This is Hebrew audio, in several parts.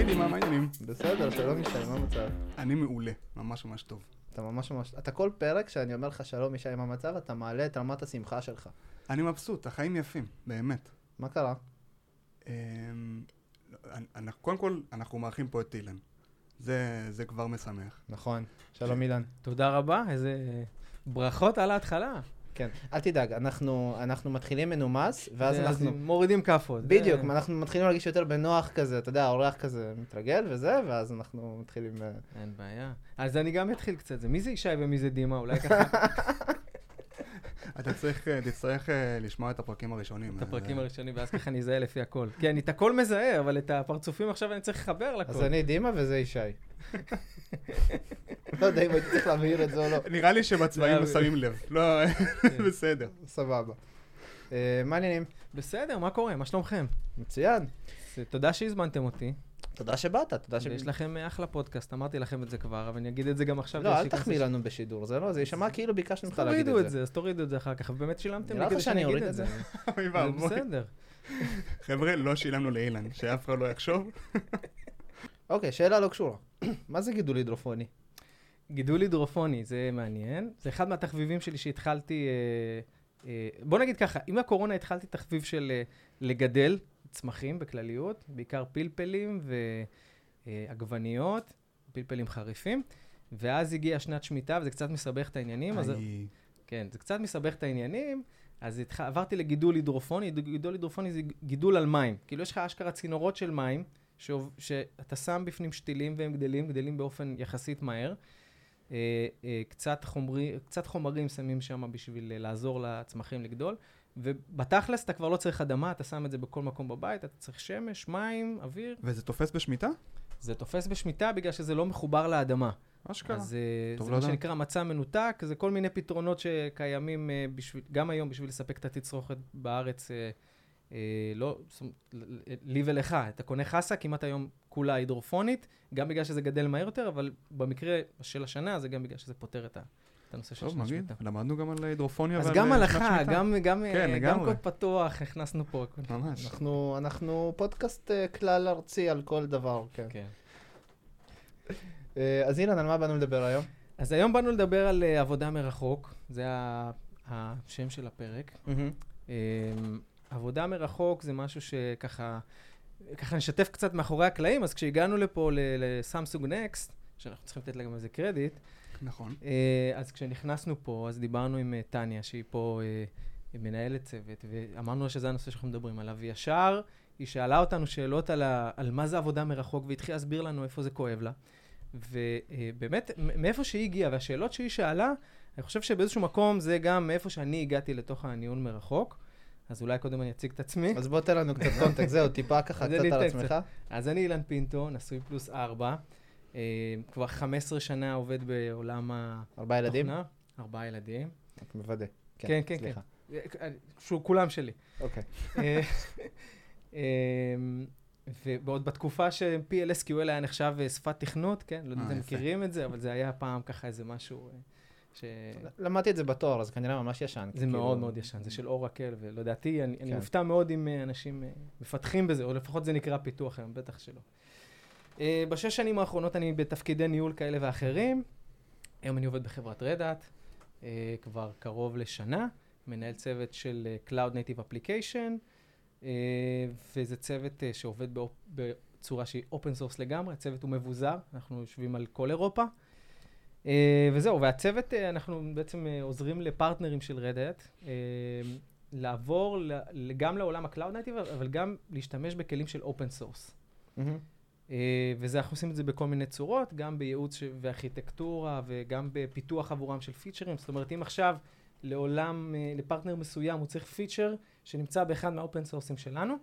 היי דימה, מה העניינים? בסדר, שלום ישי, מה המצב? אני מעולה, ממש ממש טוב. אתה ממש ממש... אתה כל פרק שאני אומר לך שלום ישי, מה המצב, אתה מעלה את רמת השמחה שלך. אני מבסוט, החיים יפים, באמת. מה קרה? אמ, לא, קודם כל, אנחנו מארחים פה את אילן. זה, זה כבר משמח. נכון. שלום אילן. תודה רבה, איזה ברכות על ההתחלה. כן, אל תדאג, אנחנו, אנחנו מתחילים מנומס, ואז אנחנו... מורידים כאפות. בדיוק, זה- אנחנו מתחילים להרגיש יותר בנוח כזה, אתה יודע, האורח כזה מתרגל וזה, ואז אנחנו מתחילים... אה, אין בעיה. אז אני גם אתחיל קצת. זה מי זה ישי ומי זה דימה? אולי ככה אתה צריך, אה, תצטרך אה, לשמוע את הפרקים הראשונים. את אה, הפרקים הראשונים, ואז ככה אני אזהה לפי הכל. כן, את הכל מזהה, אבל את הפרצופים עכשיו אני צריך לחבר לכל. אז אני דימה וזה ישי. לא יודע אם הייתי צריך להבהיר את זה או לא. נראה לי שבצבעים שמים לב. לא, כן. בסדר. סבבה. מה העניינים? בסדר, מה קורה? מה שלומכם? מצוין. תודה שהזמנתם אותי. תודה שבאת, תודה ש... ויש לכם אה, אחלה פודקאסט, אמרתי לכם את זה כבר, אבל אני אגיד את זה גם עכשיו. לא, אל תחמיא לנו בשידור, זה לא, זה יישמע כאילו ביקשנו אז ממך להגיד תורידו את את זה. זה, אז תורידו את זה אחר כך, ובאמת שילמתם לי לך כדי שאני אגיד את את זה. אוי זה ואבוי. בסדר. חבר'ה, לא שילמנו לאילן, שאף אחד לא יחשוב. אוקיי, שאלה לא קשורה. מה זה גידול הידרופוני? גידול הידרופוני, זה מעניין. זה אחד מהתחביבים שלי שהתחלתי... אה, אה, בוא נגיד ככה, עם הקורונה התחלתי תחביב של לגדל צמחים בכלליות, בעיקר פלפלים ועגבניות, פלפלים חריפים, ואז הגיעה שנת שמיטה וזה קצת מסבך את העניינים, אז... כן, זה קצת מסבך את העניינים, אז התח... עברתי לגידול הידרופוני, גידול הידרופוני זה גידול על מים. כאילו יש לך אשכרה צינורות של מים, שעוב... שאתה שם בפנים שתילים והם גדלים, גדלים באופן יחסית מהר. אה, אה, קצת, חומרי... קצת חומרים שמים שם בשביל אה, לעזור לצמחים לגדול, ובתכלס אתה כבר לא צריך אדמה, אתה שם את זה בכל מקום בבית, אתה צריך שמש, מים, אוויר. וזה תופס בשמיטה? זה תופס בשמיטה בגלל שזה לא מחובר לאדמה. אשכרה. אז אה, זה מה לדעת. שנקרא מצע מנותק, זה כל מיני פתרונות שקיימים אה, בשביל, גם היום בשביל לספק את התצרוכת בארץ, אה, אה, לא, לי ולך, אתה קונה חסה כמעט היום כולה הידרופונית, גם בגלל שזה גדל מהר יותר, אבל במקרה של השנה זה גם בגלל שזה פותר את ה- את הנושא של טוב, שנת מגיד, שמיטה. למדנו גם על הידרופוניה אז ועל גם אה, הלכה, שנת שמיטה. גם, גם, אה, כן, גם לגמרי. קוד פתוח, הכנסנו פה. הכל. ממש. אנחנו, אנחנו פודקאסט אה, כלל ארצי על כל דבר, כן. כן. אה, אז אילן, על מה באנו לדבר היום? אז היום באנו לדבר על אה, עבודה מרחוק, זה השם של הפרק. אמ, עבודה מרחוק זה משהו שככה, ככה נשתף קצת מאחורי הקלעים, אז כשהגענו לפה לסמסונג נקסט, שאנחנו צריכים לתת לה גם איזה קרדיט, נכון. אה, אז כשנכנסנו פה, אז דיברנו עם אה, טניה, שהיא פה אה, מנהלת צוות, ואמרנו לה שזה הנושא שאנחנו מדברים עליו, וישר היא שאלה אותנו שאלות על, ה, על מה זה עבודה מרחוק, והתחילה להסביר לנו איפה זה כואב לה. ובאמת, מאיפה שהיא הגיעה, והשאלות שהיא שאלה, אני חושב שבאיזשהו מקום זה גם מאיפה שאני הגעתי לתוך הניהול מרחוק. אז אולי קודם אני אציג את עצמי. אז בוא תן לנו קצת קונטקסט, זהו, טיפה ככה אז קצת אני על עצמך. אז אני אילן פינטו, נשוי פלוס ארבע. אה, כבר 15 שנה עובד בעולם ארבעה ילדים? התוכנה. ארבעה ילדים. רק מוודא. כן, כן, סליחה. אה, שהוא כולם שלי. אוקיי. אה, אה, ועוד בתקופה ש-PLSQL היה נחשב שפת תכנות, כן? לא יודע אם אתם. מכירים את זה, אבל זה היה פעם ככה איזה משהו ש... למדתי את זה בתואר, אז כנראה ממש ישן. זה כאילו- מאוד מאוד ישן, זה של אורקל, ולדעתי, אני, כן. מופתע מאוד אם אנשים מפתחים בזה, או לפחות זה נקרא פיתוח היום, בטח שלא. אה, בשש שנים האחרונות אני בתפקידי ניהול כאלה ואחרים. היום אני עובד בחברת Red Hat, אה, כבר קרוב לשנה, מנהל צוות של אה, Cloud Native Application, אה, וזה צוות אה, שעובד באופ- בצורה שהיא open source לגמרי, הצוות הוא מבוזר, אנחנו יושבים על כל אירופה. אה, וזהו, והצוות, אה, אנחנו בעצם אה, עוזרים לפרטנרים של Red Hat, לעבור גם לעולם ה-Cloud Native, אבל גם להשתמש בכלים של open source. מהמם. אה, וזה, אנחנו עושים את זה בכל מיני צורות, גם בייעוץ ש- וארכיטקטורה וגם בפיתוח עבורם של פיצ'רים. זאת אומרת, אם עכשיו לעולם, אה, לפרטנר מסוים הוא צריך פיצ'ר שנמצא באחד מה open source ים שלנו,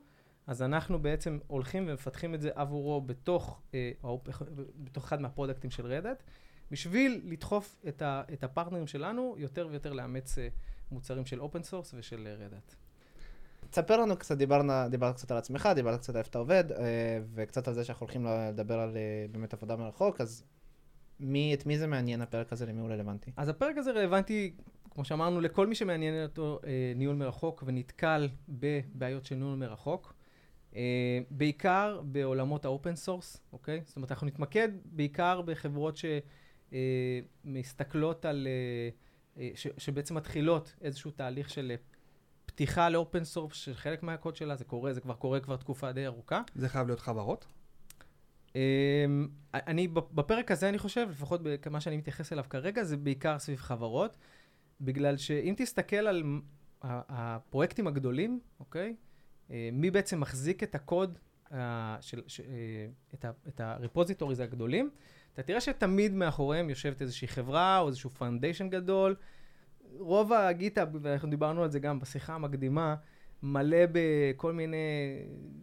אז אנחנו בעצם הולכים ומפתחים את זה עבורו בתוך, אה, בתוך אחד מהפרודקטים של Red Hat, בשביל לדחוף את, ה, את הפרטנרים שלנו יותר ויותר לאמץ מוצרים של open source ושל Red Hat. תספר לנו קצת, דיברנו, דיברת קצת על עצמך, דיברת קצת על איפה אתה עובד, אה, וקצת על זה שאנחנו הולכים לדבר על אה, באמת עבודה מרחוק, אז מי, את מי זה מעניין הפרק הזה, למי הוא רלוונטי? אז הפרק הזה רלוונטי, כמו שאמרנו, לכל מי שמעניין אותו אה, ניהול מרחוק ונתקל בבעיות של ניהול מרחוק. בעיקר בעולמות ה open source, אוקיי? זאת אומרת, אנחנו נתמקד בעיקר בחברות שמסתכלות על, ש, שבעצם מתחילות איזשהו תהליך של פתיחה ל open source של חלק מהקוד שלה, זה קורה, זה כבר קורה כבר תקופה די ארוכה. זה חייב להיות חברות? אני, בפרק הזה אני חושב, לפחות במה שאני מתייחס אליו כרגע, זה בעיקר סביב חברות, בגלל שאם תסתכל על הפרויקטים הגדולים, אוקיי? אה, מי בעצם מחזיק את הקוד, של, ש, אה, את, ה, את ה repositories הגדולים, אתה תראה שתמיד מאחוריהם יושבת איזושהי חברה או איזשהו foundation גדול. רוב ה GitHub, ואנחנו דיברנו על זה גם בשיחה המקדימה, מלא בכל מיני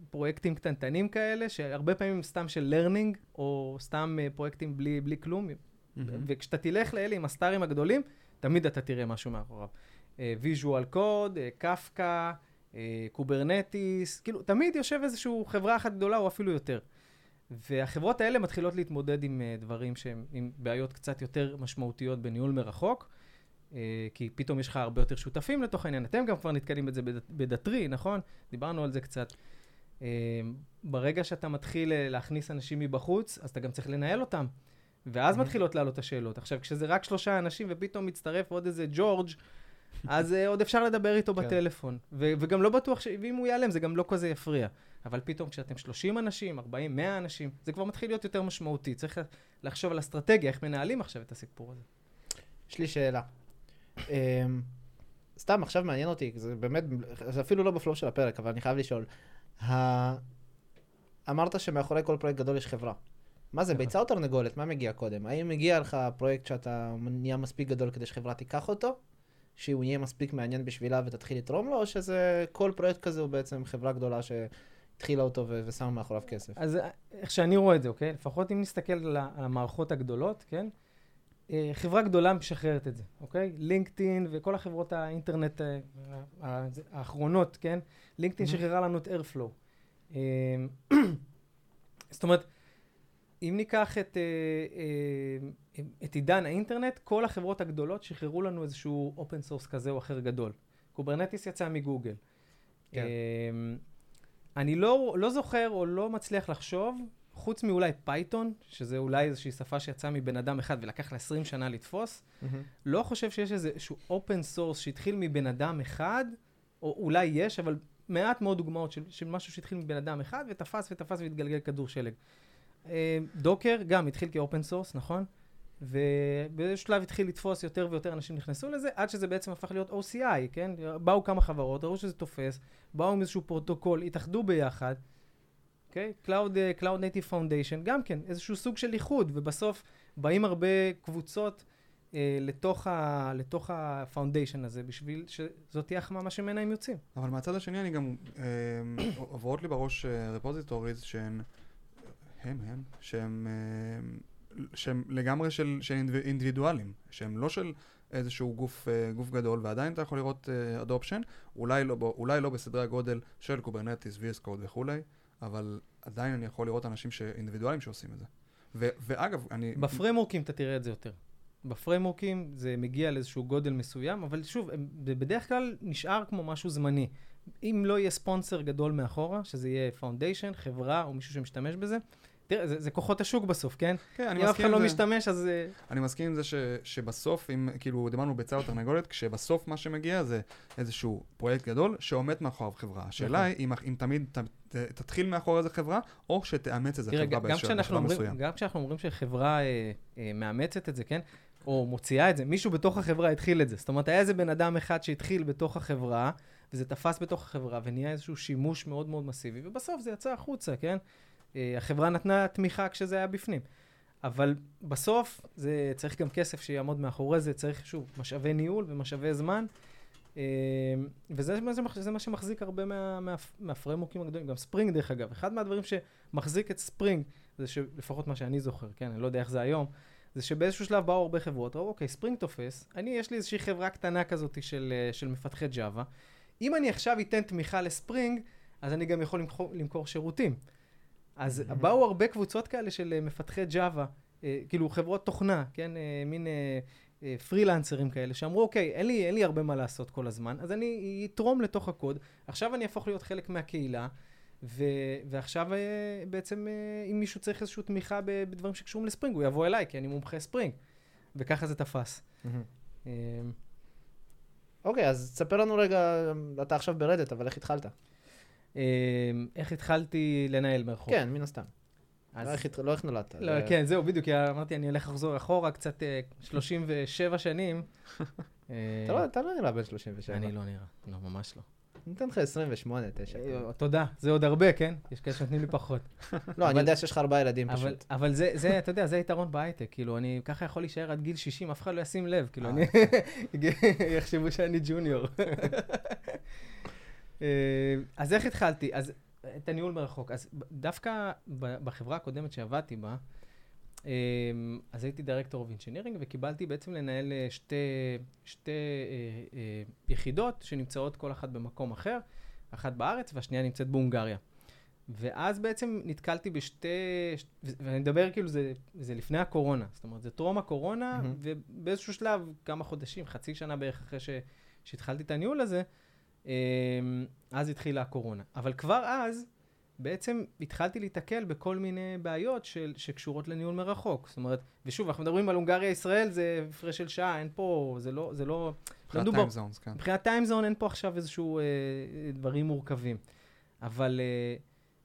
פרויקטים קטנטנים כאלה, שהרבה פעמים סתם של learning, או סתם פרויקטים בלי, בלי כלום. Mm-hmm. וכשאתה תלך לאלה עם הstarים הגדולים, תמיד אתה תראה משהו מאחוריו. Visual Code, Kafka, Kubernetes, כאילו, תמיד יושב איזושהי חברה אחת גדולה או אפילו יותר. והחברות האלה מתחילות להתמודד עם uh, דברים שהם עם בעיות קצת יותר משמעותיות בניהול מרחוק, כי פתאום יש לך הרבה יותר שותפים לתוך העניין. אתם גם כבר נתקלים בזה בדטרי, נכון? דיברנו על זה קצת. Uh, ברגע שאתה מתחיל להכניס אנשים מבחוץ, אז אתה גם צריך לנהל אותם. ואז מתחילות לעלות השאלות. עכשיו, כשזה רק שלושה אנשים ופתאום מצטרף עוד איזה ג'ורג' אז עוד אפשר לדבר איתו כן. בטלפון. ו- וגם לא בטוח ש... ואם הוא ייעלם, זה גם לא כזה יפריע. אבל פתאום כשאתם 30 אנשים, 40, 100 אנשים, זה כבר מתחיל להיות יותר משמעותי. צריך לחשוב על אסטרטגיה, איך מנהלים עכשיו את הסיפור הזה. יש לי שאלה. Um, סתם, עכשיו מעניין אותי, זה באמת, זה אפילו לא בפלואו של הפרק, אבל אני חייב לשאול. אמרת שמאחורי כל פרויקט גדול יש חברה. מה זה, ביצה או תרנגולת? מה מגיע קודם? האם מגיע לך פרויקט שאתה נהיה מספיק גדול כדי שחברה תיקח אותו? שהוא יהיה מספיק מעניין בשבילה ותתחיל לתרום לו, או שזה, כל פרויקט כזה הוא בעצם חברה גדולה שהתחילה אותו ו- ושמה מאחוריו כסף? אז איך שאני רואה את זה, אוקיי? לפחות אם נסתכל על המערכות הגדולות, כן? אה, חברה גדולה משחררת את זה, אוקיי? לינקדאין וכל החברות האינטרנט אה, האחרונות, כן? לינקדאין שחררה לנו את איירפלואו. אה, זאת אומרת, אם ניקח את, את עידן האינטרנט, כל החברות הגדולות שחררו לנו איזשהו open source כזה או אחר גדול. Kubernetes יצא מגוגל. כן. אני לא, לא זוכר או לא מצליח לחשוב, חוץ מאולי Python, שזה אולי איזושהי שפה שיצאה מבן אדם אחד ולקח לה 20 שנה לתפוס, mm-hmm. לא חושב שיש איזשהו open source שהתחיל מבן אדם אחד, או אולי יש, אבל מעט מאוד דוגמאות של, של משהו שהתחיל מבן אדם אחד ותפס ותפס והתגלגל כדור שלג. Docker גם התחיל כ open source, נכון? ובאיזשהו שלב התחיל לתפוס יותר ויותר אנשים נכנסו לזה, עד שזה בעצם הפך להיות OCI, כן? באו כמה חברות, ראו שזה תופס, באו עם איזשהו פרוטוקול, התאחדו ביחד, אוקיי? Cloud, uh, Cloud Native Foundation, גם כן, איזשהו סוג של איחוד, ובסוף באים הרבה קבוצות uh, לתוך, ה, לתוך ה-Foundation הזה, בשביל שזאת תהיה החממה שממנה הם יוצאים. אבל מהצד השני אני גם, uh, עוברות לי בראש repositories uh, שהן... הם, הם, שהם, אה, שהם לגמרי של, של אינדיבידואלים, שהם לא של איזשהו גוף, אה, גוף גדול, ועדיין אתה יכול לראות adoption, uh, אולי, לא, אולי לא בסדרי הגודל של Kubernetes, VS Code וכולי, אבל עדיין אני יכול לראות אנשים אינדיבידואלים שעושים את זה. ו, ואגב, אני... בframeworkים אתה תראה את זה יותר. בframeworkים זה מגיע לאיזשהו גודל מסוים, אבל שוב, בדרך כלל נשאר כמו משהו זמני. אם לא יהיה ספונסר גדול מאחורה, שזה יהיה foundation, חברה או מישהו שמשתמש בזה, תראה, זה, זה כוחות השוק בסוף, כן? כן, אני מסכים עם זה. אם אף אחד לא משתמש, אז... אה, אני מסכים עם זה ש, שבסוף, אם, כאילו, דיברנו ביצה או תרנגולת, כשבסוף מה שמגיע זה איזשהו פרויקט גדול שעומד מאחוריו חברה. השאלה נכון. היא אם, אם תמיד ת, ת, תתחיל מאחורי איזה חברה, או שתאמץ איזה חברה באיזשהו מסוים. גם כשאנחנו אומרים שחברה אה, אה, מאמצת את זה, כן? או מוציאה את זה, מישהו בתוך החברה התחיל את זה. זאת אומרת, היה איזה בן אדם אחד שהתחיל בתוך החברה, וזה תפס בתוך החברה, ונהיה איזשהו שימוש מאוד מאוד מסיבי, ובסוף זה יצא החוצה, כן? אה, החברה נתנה תמיכה כשזה היה בפנים. אבל בסוף זה צריך גם כסף שיעמוד מאחורי זה, צריך שוב משאבי ניהול ומשאבי זמן. אה, וזה מה, זה מה שמחזיק הרבה מה, מה, מהפרמוקים הגדולים, גם ספרינג דרך אגב. אחד מהדברים שמחזיק את ספרינג, זה שלפחות מה שאני זוכר, כן, אני לא יודע איך זה היום, זה שבאיזשהו שלב באו הרבה חברות, ראו, אוקיי, ספרינג תופס, אני, יש לי איזושהי חברה קטנה כזאת של, אה, של מפתחי ג'אווה, אם אני עכשיו אתן תמיכה לספרינג, אז אני גם יכול למכור, למכור שירותים. אז mm-hmm. באו הרבה קבוצות כאלה של uh, מפתחי ג'אווה, uh, כאילו חברות תוכנה, כן, uh, מין uh, uh, פרילנסרים כאלה, שאמרו, אוקיי, אין לי, אין לי הרבה מה לעשות כל הזמן, אז אני אתרום לתוך הקוד, עכשיו אני אהפוך להיות חלק מהקהילה, ו- ועכשיו אה, בעצם, אה, אם מישהו צריך איזושהי תמיכה בדברים שקשורים לספרינג, הוא יבוא אליי, כי אני מומחה ספרינג. וככה זה תפס. אה, אוקיי, אז תספר לנו רגע, אתה עכשיו ברדט, אבל איך התחלת? אה, איך התחלתי לנהל מרחוק? כן, מן הסתם. אז- לא איך לא איך נולדת. לא, זה- כן, זהו, בדיוק, אמרתי, אני אלך לחזור אחורה קצת אה, 37 שנים. אה, אתה לא- אתה לא נראה בן 37. אני לא נראה, לא, ממש לא. אני אתן לך 28, 9. אה, תודה, זה עוד הרבה, כן? יש כאלה שנותנים לי פחות. לא, אני יודע שיש לך ארבעה ילדים פשוט. אבל זה, אתה יודע, זה היתרון בהייטק, כאילו, אני ככה יכול להישאר עד גיל 60, אף אחד לא ישים לב, כאילו, אה. אני, יחשבו שאני ג'וניור. אה, אז איך התחלתי? אז את הניהול מרחוק. אז דווקא בחברה הקודמת שעבדתי בה, אה, אז הייתי director of engineering, וקיבלתי בעצם לנהל אה, שתי, שתי יחידות שנמצאות כל אחת במקום אחר, אחת בארץ והשנייה נמצאת בהונגריה. ואז בעצם נתקלתי בשתי, ואני מדבר כאילו זה, זה לפני הקורונה, זאת אומרת זה טרום הקורונה, מהמם. ובאיזשהו שלב, כמה חודשים, חצי שנה בערך אחרי ש, שהתחלתי את הניהול הזה, אז התחילה הקורונה. אבל כבר אז, בעצם התחלתי להיתקל בכל מיני בעיות של, שקשורות לניהול מרחוק. זאת אומרת, ושוב, אנחנו מדברים על הונגריה-ישראל, זה הפרש של שעה, אין פה, זה לא, זה לא, מבחינת מדובר- טיים זונס, כן. מבחינת טיימזון אין פה עכשיו איזשהו אה, דברים מורכבים. אבל אה,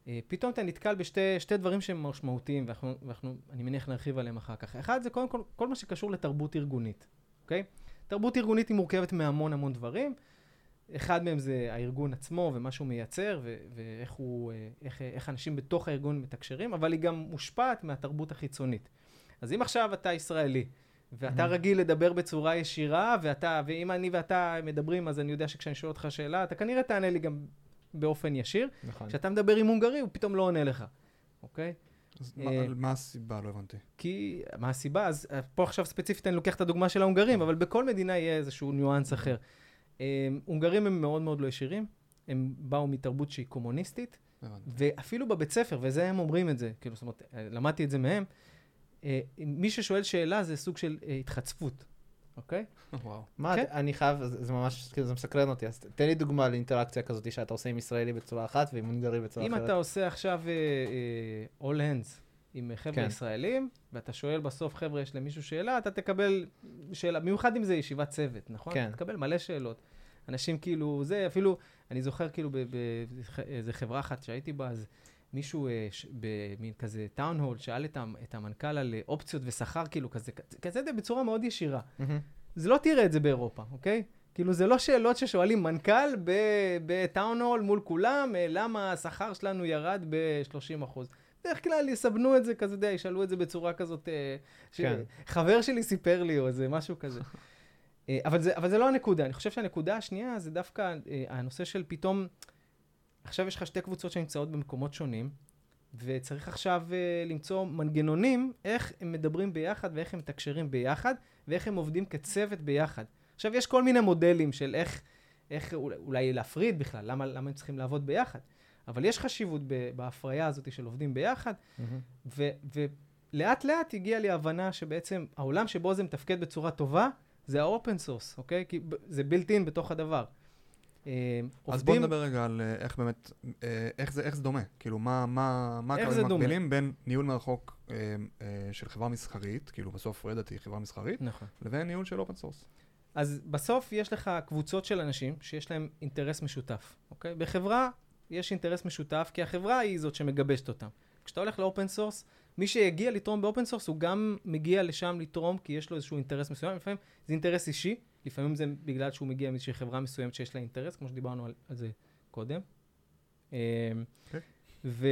אה, פתאום אתה נתקל בשתי שתי דברים שהם משמעותיים, ואנחנו, ואנחנו, אני מניח, נרחיב עליהם אחר כך. אחד זה קודם כל, כל מה שקשור לתרבות ארגונית, אוקיי? תרבות ארגונית היא מורכבת מהמון המון דברים. אחד מהם זה הארגון עצמו ומה שהוא מייצר, ו- ואיך הוא, אה, איך, איך אנשים בתוך הארגון מתקשרים, אבל היא גם מושפעת מהתרבות החיצונית. אז אם עכשיו אתה ישראלי, ואתה מהמם. רגיל לדבר בצורה ישירה, ואתה, ואם אני ואתה מדברים, אז אני יודע שכשאני שואל אותך שאלה, אתה כנראה תענה לי גם באופן ישיר. נכון. כשאתה מדבר עם הונגרי, הוא פתאום לא עונה לך, אוקיי? אז אה, מה- מה הסיבה? לא הבנתי. כי, מה הסיבה? אז אה, פה עכשיו ספציפית אני לוקח את הדוגמה של ההונגרים, אבל בכל מדינה יהיה איזשהו ניואנס אחר. אה, הונגרים הם מאוד מאוד לא ישירים, הם באו מתרבות שהיא קומוניסטית. ואפילו בבית ספר, וזה הם אומרים את זה, כאילו, זאת אומרת, אה, למדתי את זה מהם, אה, מי ששואל שאלה זה סוג של אה, התחצפות, אוקיי? וואו. מה, כן. אני חייב, זה ממש, כאילו, זה מסקרן אותי, אז תן לי דוגמה לאינטראקציה כזאת שאתה עושה עם ישראלי בצורה אחת ועם הונגרי בצורה אם אחרת. אתה עושה עכשיו all hands עם חבר'ה כן. ישראלים, ואתה שואל בסוף, חבר'ה, יש למישהו שאלה, אתה תקבל שאלה, במיוחד אם זה ישיבת צוות, נכון? כן. תקבל מלא שאלות. אנשים כאילו, זה אפילו, אני זוכר כאילו באיזה חברה אחת שהייתי בה, אז מישהו אה, ש- במין כזה טאון הול שאל את, את המנכ"ל על אה, אופציות ושכר, כאילו כזה, כזה בצורה מאוד ישירה. מהמם. זה לא תראה את זה באירופה, אוקיי? כאילו, זה לא שאלות ששואלים מנכ"ל בטאון הול מול כולם, אה, למה השכר שלנו ירד ב-30 אחוז. בדרך כלל יסבנו את זה כזה, יודע, ישאלו את זה בצורה כזאת, אה, ש- כן. חבר שלי סיפר לי, או איזה משהו כזה. אה, אבל זה, אבל זה לא הנקודה, אני חושב שהנקודה השנייה זה דווקא אה, הנושא של פתאום, עכשיו יש לך שתי קבוצות שנמצאות במקומות שונים, וצריך עכשיו אה, למצוא מנגנונים, איך הם מדברים ביחד ואיך הם מתקשרים ביחד, ואיך הם עובדים כצוות ביחד. עכשיו, יש כל מיני מודלים של איך, איך אולי, אולי להפריד בכלל, למה, למה הם צריכים לעבוד ביחד. אבל יש חשיבות בהפריה הזאת של עובדים ביחד. ו, ולאט לאט הגיעה לי הבנה שבעצם העולם שבו זה מתפקד בצורה טובה, זה ה open source, אוקיי? כי זה built-in בתוך הדבר. אה, אז בוא נדבר רגע על אה, איך באמת, אה, איך זה איך זה דומה. כאילו, מה מה- מה הקווים? המקבילים בין ניהול מרחוק אה, אה, של חברה מסחרית, כאילו בסוף Red Hat היא חברה מסחרית, נכון. לבין ניהול של open source. אז בסוף יש לך קבוצות של אנשים שיש להם אינטרס משותף, אוקיי? בחברה יש אינטרס משותף, כי החברה היא זאת שמגבשת אותם. כשאתה הולך ל open source, מי שיגיע לתרום ב open source, הוא גם מגיע לשם לתרום, כי יש לו איזשהו אינטרס מסוים. לפעמים זה אינטרס אישי, לפעמים זה בגלל שהוא מגיע מאיזושהי חברה מסוימת שיש לה אינטרס, כמו שדיברנו על, על זה קודם. אמ, אוקיי. ו...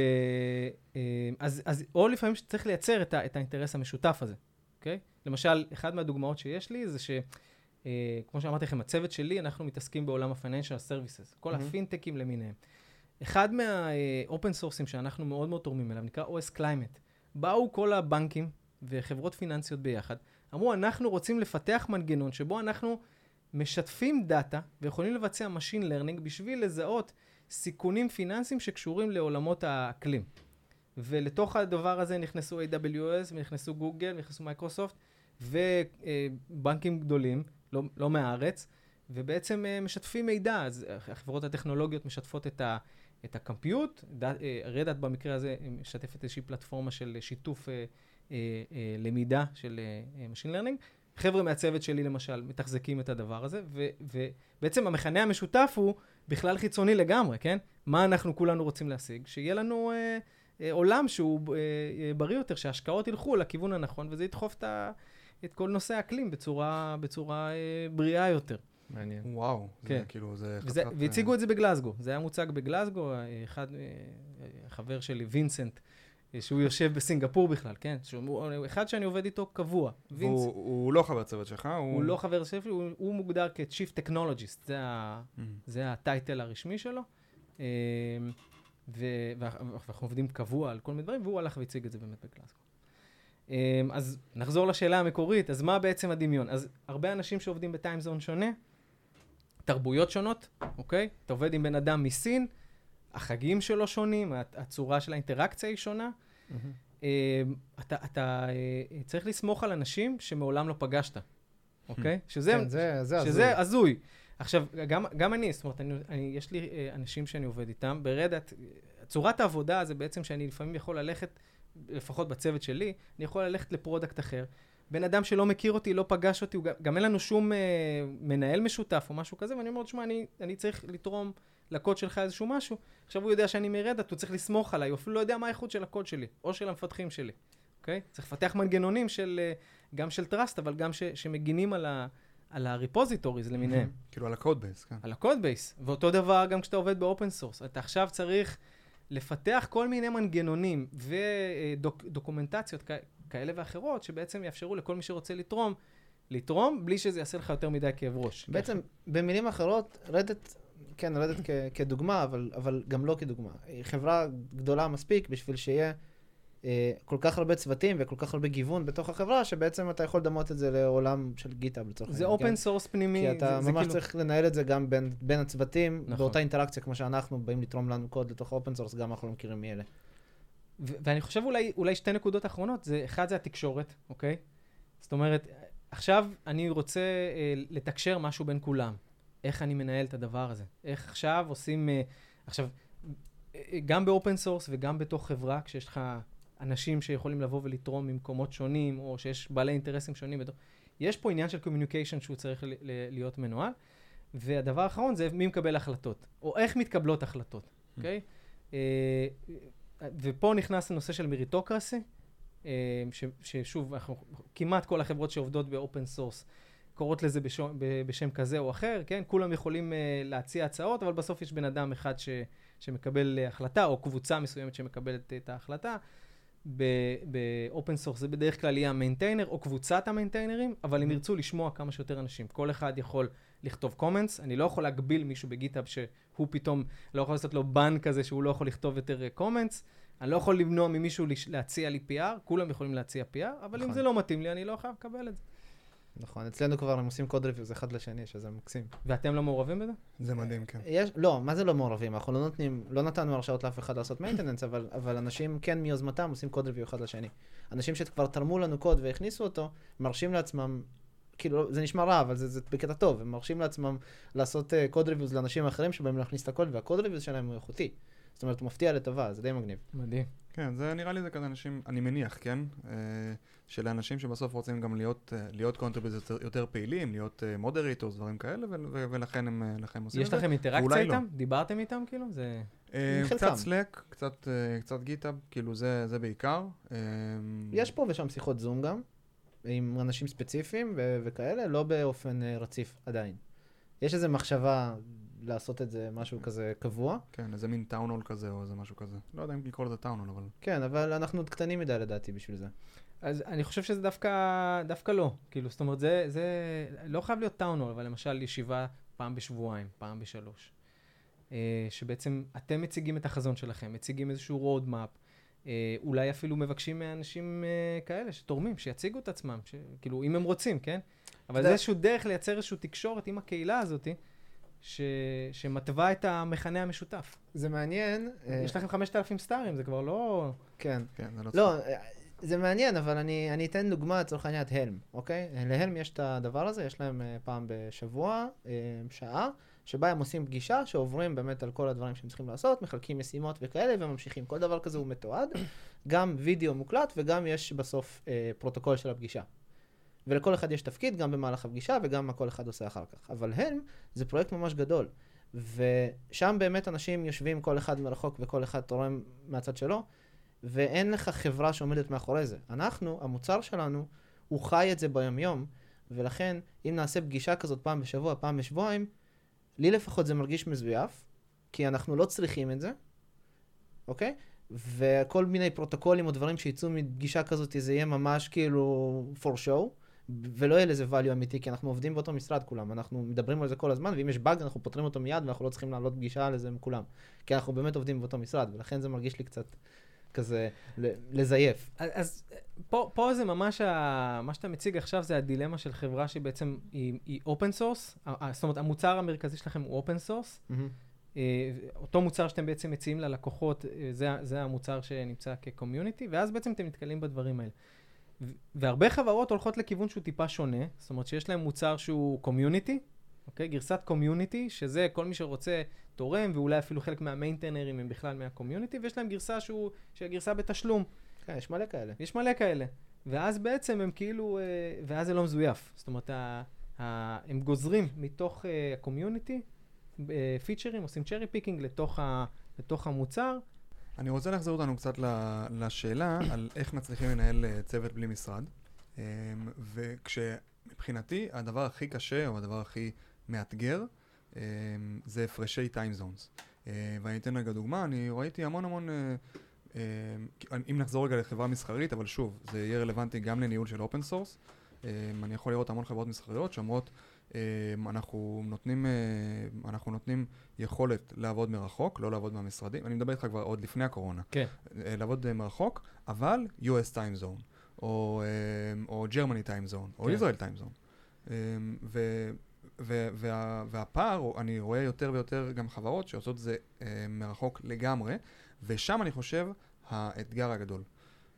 אמ, אז, אז, או לפעמים שצריך לייצר את, ה, את האינטרס המשותף הזה, אוקיי? למשל, אחת מהדוגמאות שיש לי זה ש... אה, כמו שאמרתי לכם, הצוות שלי, אנחנו מתעסקים בעולם ה-financial services, כל מהמם. הפינטקים למיניהם. אחד מה open sourceים שאנחנו מאוד מאוד תורמים אליו, נקרא OS Climate. באו כל הבנקים וחברות פיננסיות ביחד, אמרו, אנחנו רוצים לפתח מנגנון שבו אנחנו משתפים data ויכולים לבצע Machine Learning בשביל לזהות סיכונים פיננסיים שקשורים לעולמות האקלים. ולתוך הדבר הזה נכנסו AWS, ונכנסו גוגל, ונכנסו מייקרוסופט, ובנקים גדולים, לא, לא מהארץ, ובעצם אה, משתפים מידע. אז אה, החברות הטכנולוגיות משתפות את, ה, את הקמפיוט, רדאט במקרה הזה משתפת איזושהי פלטפורמה של שיתוף אה, אה, אה, למידה של אה, Machine Learning. חבר'ה מהצוות שלי למשל מתחזקים את הדבר הזה, ו, ובעצם המכנה המשותף הוא בכלל חיצוני לגמרי, כן? מה אנחנו כולנו רוצים להשיג? שיהיה לנו אה, אה, עולם שהוא אה, אה, בריא יותר, שההשקעות ילכו לכיוון הנכון, וזה ידחוף את, ה, את כל נושא האקלים בצורה, בצורה אה, בריאה יותר. מעניין. וואו, כן. זה כאילו, זה וזה, חתיכת... והציגו את זה בגלזגו, זה היה מוצג בגלזגו, אה, אחד, אה, חבר שלי, וינסנט, אה, שהוא יושב בסינגפור בכלל, כן? שהוא הוא אחד שאני עובד איתו קבוע. וינסנט, והוא הוא לא חבר צוות שלך, הוא... הוא לא חבר שלי, הוא, הוא מוגדר כ-Chief Technologist, זה, ה, Mm. זה הטייטל הרשמי שלו. אה, ו- ואנחנו עובדים קבוע על כל מיני דברים, והוא הלך והציג את זה באמת בגלזגו. אה, אז נחזור לשאלה המקורית, אז מה בעצם הדמיון? אז הרבה אנשים שעובדים בטיימזון שונה, תרבויות שונות, אוקיי? אתה עובד עם בן אדם מסין, החגים שלו שונים, הצ- הצורה של האינטראקציה היא שונה. אה, אתה, אתה אה, צריך לסמוך על אנשים שמעולם לא פגשת, אוקיי? שזה, כן, זה, זה הזוי. שזה הזוי. עכשיו, גם, גם אני, זאת אומרת, אני, אני, יש לי אה, אנשים שאני עובד איתם, ברדאט, צורת העבודה זה בעצם שאני לפעמים יכול ללכת, לפחות בצוות שלי, אני יכול ללכת ל product אחר. בן אדם שלא מכיר אותי, לא פגש אותי, גם, גם אין לנו שום אה, מנהל משותף או משהו כזה, ואני אומר, תשמע, אני, אני צריך לתרום לקוד שלך איזשהו משהו. עכשיו הוא יודע שאני מרדאט, הוא צריך לסמוך עליי, הוא אפילו לא יודע מה האיכות של הקוד שלי, או של המפתחים שלי, אוקיי? צריך לפתח מנגנונים של, אה, גם של trust, אבל גם ש, שמגינים על, ה, על ה repositories למיניהם. כאילו על ה code base, כן. על ה code base. ואותו דבר גם כשאתה עובד ב open source. אתה עכשיו צריך לפתח כל מיני מנגנונים ודוקומנטציות כאלה ואחרות, שבעצם יאפשרו לכל מי שרוצה לתרום, לתרום, בלי שזה יעשה לך יותר מדי כאב ראש. בעצם, במילים אחרות, Red Hat, כן, Red Hat כ- כדוגמה, אבל, אבל גם לא כדוגמה. היא חברה גדולה מספיק בשביל שיהיה אה, כל כך הרבה צוותים וכל כך הרבה גיוון בתוך החברה, שבעצם אתה יכול לדמות את זה לעולם של GitHub לצורך זה העניין, open כן? source פנימי. כי אתה זה, זה ממש כאילו... צריך לנהל את זה גם בין, בין הצוותים, נכון. באותה אינטראקציה כמו שאנחנו באים לתרום לנו קוד לתוך open source, גם אנחנו לא מכירים מי אלה. ו- ואני חושב אולי, אולי שתי נקודות אחרונות, זה, אחד זה התקשורת, אוקיי? זאת אומרת, עכשיו אני רוצה אה, לתקשר משהו בין כולם. איך אני מנהל את הדבר הזה? איך עכשיו עושים... אה, עכשיו, אה, גם ב open source וגם בתוך חברה, כשיש לך אנשים שיכולים לבוא ולתרום ממקומות שונים, או שיש בעלי אינטרסים שונים, בתוך, יש פה עניין של communication שהוא צריך ל- ל- להיות מנוהל. והדבר האחרון זה מי מקבל החלטות, או איך מתקבלות החלטות, אוקיי? אה, ופה נכנס הנושא של meritocracy, אה, ש- ששוב, אנחנו, כמעט כל החברות שעובדות ב open source קוראות לזה בשום, ב- בשם כזה או אחר, כן? כולם יכולים אה, להציע הצעות, אבל בסוף יש בן אדם אחד ש, שמקבל החלטה, או קבוצה מסוימת שמקבלת את ההחלטה. ב open source זה בדרך כלל יהיה ה maintainer או קבוצת ה maintainerים, אבל הם ירצו לשמוע כמה שיותר אנשים. כל אחד יכול לכתוב comments, אני לא יכול להגביל מישהו ב GitHub שהוא פתאום, לא יכול לעשות לו ban כזה שהוא לא יכול לכתוב יותר comments, אני לא יכול למנוע ממישהו להציע לי PR, כולם יכולים להציע PR, אבל אם נכון. זה לא מתאים לי, אני לא חייב לקבל את זה. נכון, אצלנו כבר הם עושים code reviews אחד לשני, שזה מקסים. ואתם לא מעורבים בזה? זה מדהים, כן. יש, לא, מה זה לא מעורבים? אנחנו לא נותנים, לא נתנו הרשאות לאף אחד לעשות maintenance, אבל, אבל אנשים כן מיוזמתם עושים code review אחד לשני. אנשים שכבר תרמו לנו קוד והכניסו אותו, מרשים לעצמם, כאילו, זה נשמע רע, אבל זה, זה בקטע טוב, הם מרשים לעצמם לעשות code reviews לאנשים אחרים שבאים להכניס את הקוד, וה code reviews שלהם הוא איכותי. זאת אומרת, הוא מפתיע לטובה, זה די מגניב. מדהים. כן, זה נראה לי זה כזה אנשים, אני מניח, כן? אה, של אנשים שבסוף רוצים גם להיות, אה, להיות contribute יותר, יותר פעילים, להיות moderators, דברים כאלה, ו- ו- ולכן הם, אה, עושים יש את זה. לכם אינטראקציה ואולי לא. איתם? דיברתם איתם כאילו? זה... אה. קצת Slack, קצת, אה, קצת GitHub, כאילו זה, זה בעיקר. אה, יש פה ושם שיחות זום גם, עם אנשים ספציפיים ו- וכאלה, לא באופן אה, רציף עדיין. יש איזו מחשבה לעשות את זה משהו כזה קבוע, כן, איזה מין טאונול כזה או איזה משהו כזה. לא יודע אם לקרוא לזה טאונול, אבל... כן, אבל אנחנו עוד קטנים מדי לדעתי בשביל זה. אז אני חושב שזה דווקא, דווקא לא. כאילו, זאת אומרת, זה, זה לא חייב להיות טאונול, אבל למשל ישיבה פעם בשבועיים, פעם בשלוש. אה, שבעצם אתם מציגים את החזון שלכם, מציגים איזשהו road map, אולי אפילו מבקשים מאנשים אה, כאלה שתורמים, שיציגו את עצמם, ש... כאילו, אם הם רוצים, כן? אבל זה איזשהו דרך לייצר איזושהי תקשורת עם הקהילה הזאת, ש... שמתווה את המכנה המשותף. זה מעניין. אה, יש לכם 5,000 סטארים, זה כבר לא... כן. כן, זה לא... לא, אה, זה מעניין, אבל אני, אני אתן דוגמה לצורך העניין את הלם, אוקיי? להלם יש את הדבר הזה, יש להם אה, פעם בשבוע, אה, שעה, שבה הם עושים פגישה, שעוברים באמת על כל הדברים שהם צריכים לעשות, מחלקים משימות וכאלה, וממשיכים. כל דבר כזה הוא מתועד, גם וידאו מוקלט וגם יש בסוף אה, פרוטוקול של הפגישה. ולכל אחד יש תפקיד, גם במהלך הפגישה וגם מה כל אחד עושה אחר כך. אבל הם, זה פרויקט ממש גדול. ושם באמת אנשים יושבים כל אחד מרחוק וכל אחד תורם מהצד שלו, ואין לך חברה שעומדת מאחורי זה. אנחנו, המוצר שלנו, הוא חי את זה ביומיום, ולכן אם נעשה פגישה כזאת פעם בשבוע, פעם בשבועיים, לי לפחות זה מרגיש מזויף, כי אנחנו לא צריכים את זה, אוקיי? וכל מיני פרוטוקולים או דברים שיצאו מפגישה כזאת, זה יהיה ממש כאילו for show, ולא יהיה לזה value אמיתי, כי אנחנו עובדים באותו משרד כולם, אנחנו מדברים על זה כל הזמן, ואם יש באג אנחנו פותרים אותו מיד, ואנחנו לא צריכים לעלות פגישה על זה עם כולם. כי אנחנו באמת עובדים באותו משרד, ולכן זה מרגיש לי קצת כזה לזייף. אז, אז פה, פה זה ממש, ה, מה שאתה מציג עכשיו זה הדילמה של חברה שבעצם היא, open source, זאת אומרת המוצר המרכזי שלכם הוא open source. Mm-hmm. אותו מוצר שאתם בעצם מציעים ללקוחות, אה, זה, זה המוצר שנמצא כ community, ואז בעצם אתם נתקלים בדברים האלה. והרבה חברות הולכות לכיוון שהוא טיפה שונה, זאת אומרת שיש להם מוצר שהוא community, אוקיי? גרסת community, שזה כל מי שרוצה תורם, ואולי אפילו חלק מה maintainerים הם בכלל מה community, ויש להם גרסה שהוא, שהיא גרסה בתשלום. כן, יש מלא כאלה. יש מלא כאלה. ואז בעצם הם כאילו, אה, ואז זה לא מזויף. זאת אומרת, ה, ה, הם גוזרים מתוך אה, ה community, featureים, עושים cherry picking לתוך, ה, לתוך המוצר. אני רוצה להחזיר אותנו קצת לשאלה על איך מצליחים לנהל אה, צוות בלי משרד. וכשמבחינתי הדבר הכי קשה, או הדבר הכי מאתגר, זה הפרשי time zones. אה, ואני אתן רגע דוגמה, אני ראיתי המון המון, אה, אה, אם נחזור רגע לחברה מסחרית, אבל שוב, זה יהיה רלוונטי גם לניהול של open source. אני יכול לראות המון חברות מסחריות שאומרות, אנחנו נותנים, אנחנו נותנים יכולת לעבוד מרחוק, לא לעבוד מהמשרדים, אני מדבר איתך כבר עוד לפני הקורונה. כן. לעבוד מרחוק, אבל US time zone, או, או Germany time zone, או כן. Israel time zone. וה, והפער, אני רואה יותר ויותר גם חברות שעושות את זה אה, מרחוק לגמרי, ושם אני חושב האתגר הגדול.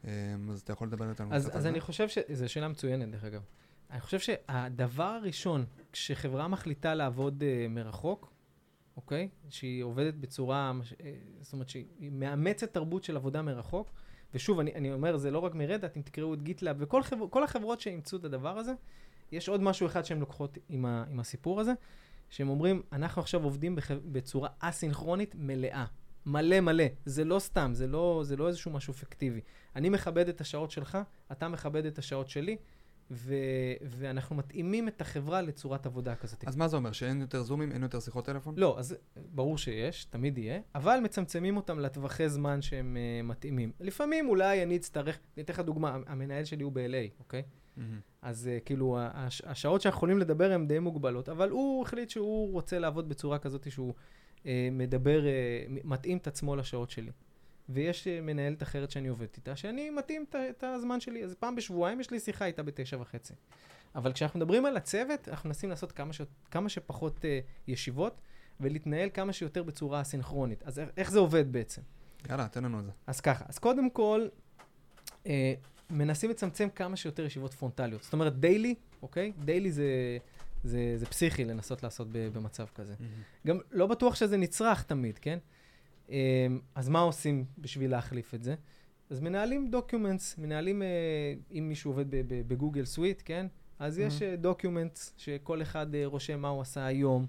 אה, אז אתה יכול לדבר איתנו קצת על זה? אז אני חושב שזו שאלה מצוינת, דרך אגב. אני חושב שהדבר הראשון, כשחברה מחליטה לעבוד אה, מרחוק, אוקיי? שהיא עובדת בצורה, אה, זאת אומרת שהיא מאמצת תרבות של עבודה מרחוק, ושוב, אני, אני אומר, זה לא רק מרדאט, אם תקראו את גיטלאב, וכל חבר, החברות שאימצו את הדבר הזה, יש עוד משהו אחד שהן לוקחות עם, ה, עם הסיפור הזה, שהם אומרים, אנחנו עכשיו עובדים בח, בצורה אסינכרונית מלאה. מלא מלא. זה לא סתם, זה לא, זה לא איזשהו משהו פיקטיבי. אני מכבד את השעות שלך, אתה מכבד את השעות שלי, ו- ואנחנו מתאימים את החברה לצורת עבודה כזאת. אז מה זה אומר? שאין יותר זומים, אין יותר שיחות טלפון? לא, אז ברור שיש, תמיד יהיה, אבל מצמצמים אותם לטווחי זמן שהם uh, מתאימים. לפעמים אולי אני אצטרך, אני אתן לך דוגמה, המנהל שלי הוא ב-LA, אוקיי? Mm-hmm. אז uh, כאילו, הש- השעות שאנחנו יכולים לדבר הן די מוגבלות, אבל הוא החליט שהוא רוצה לעבוד בצורה כזאת שהוא uh, מדבר, uh, מתאים את עצמו לשעות שלי. ויש uh, מנהלת אחרת שאני עובדת איתה, שאני מתאים את הזמן שלי, אז פעם בשבועיים יש לי שיחה איתה בתשע וחצי. אבל כשאנחנו מדברים על הצוות, אנחנו מנסים לעשות כמה, ש... כמה שפחות uh, ישיבות, ולהתנהל כמה שיותר בצורה אסינכרונית. אז איך זה עובד בעצם? יאללה, תן לנו את זה. אז ככה, אז קודם כל, uh, מנסים לצמצם כמה שיותר ישיבות פרונטליות. זאת אומרת, דיילי, אוקיי? דיילי זה, זה, זה פסיכי לנסות לעשות במצב כזה. Mm-hmm. גם לא בטוח שזה נצרך תמיד, כן? אמ, אז מה עושים בשביל להחליף את זה? אז מנהלים documents, מנהלים, אה, אם מישהו עובד ב Google Suite, כן? אז mm-hmm. יש documents אה, שכל אחד אה, רושם מה הוא עשה היום,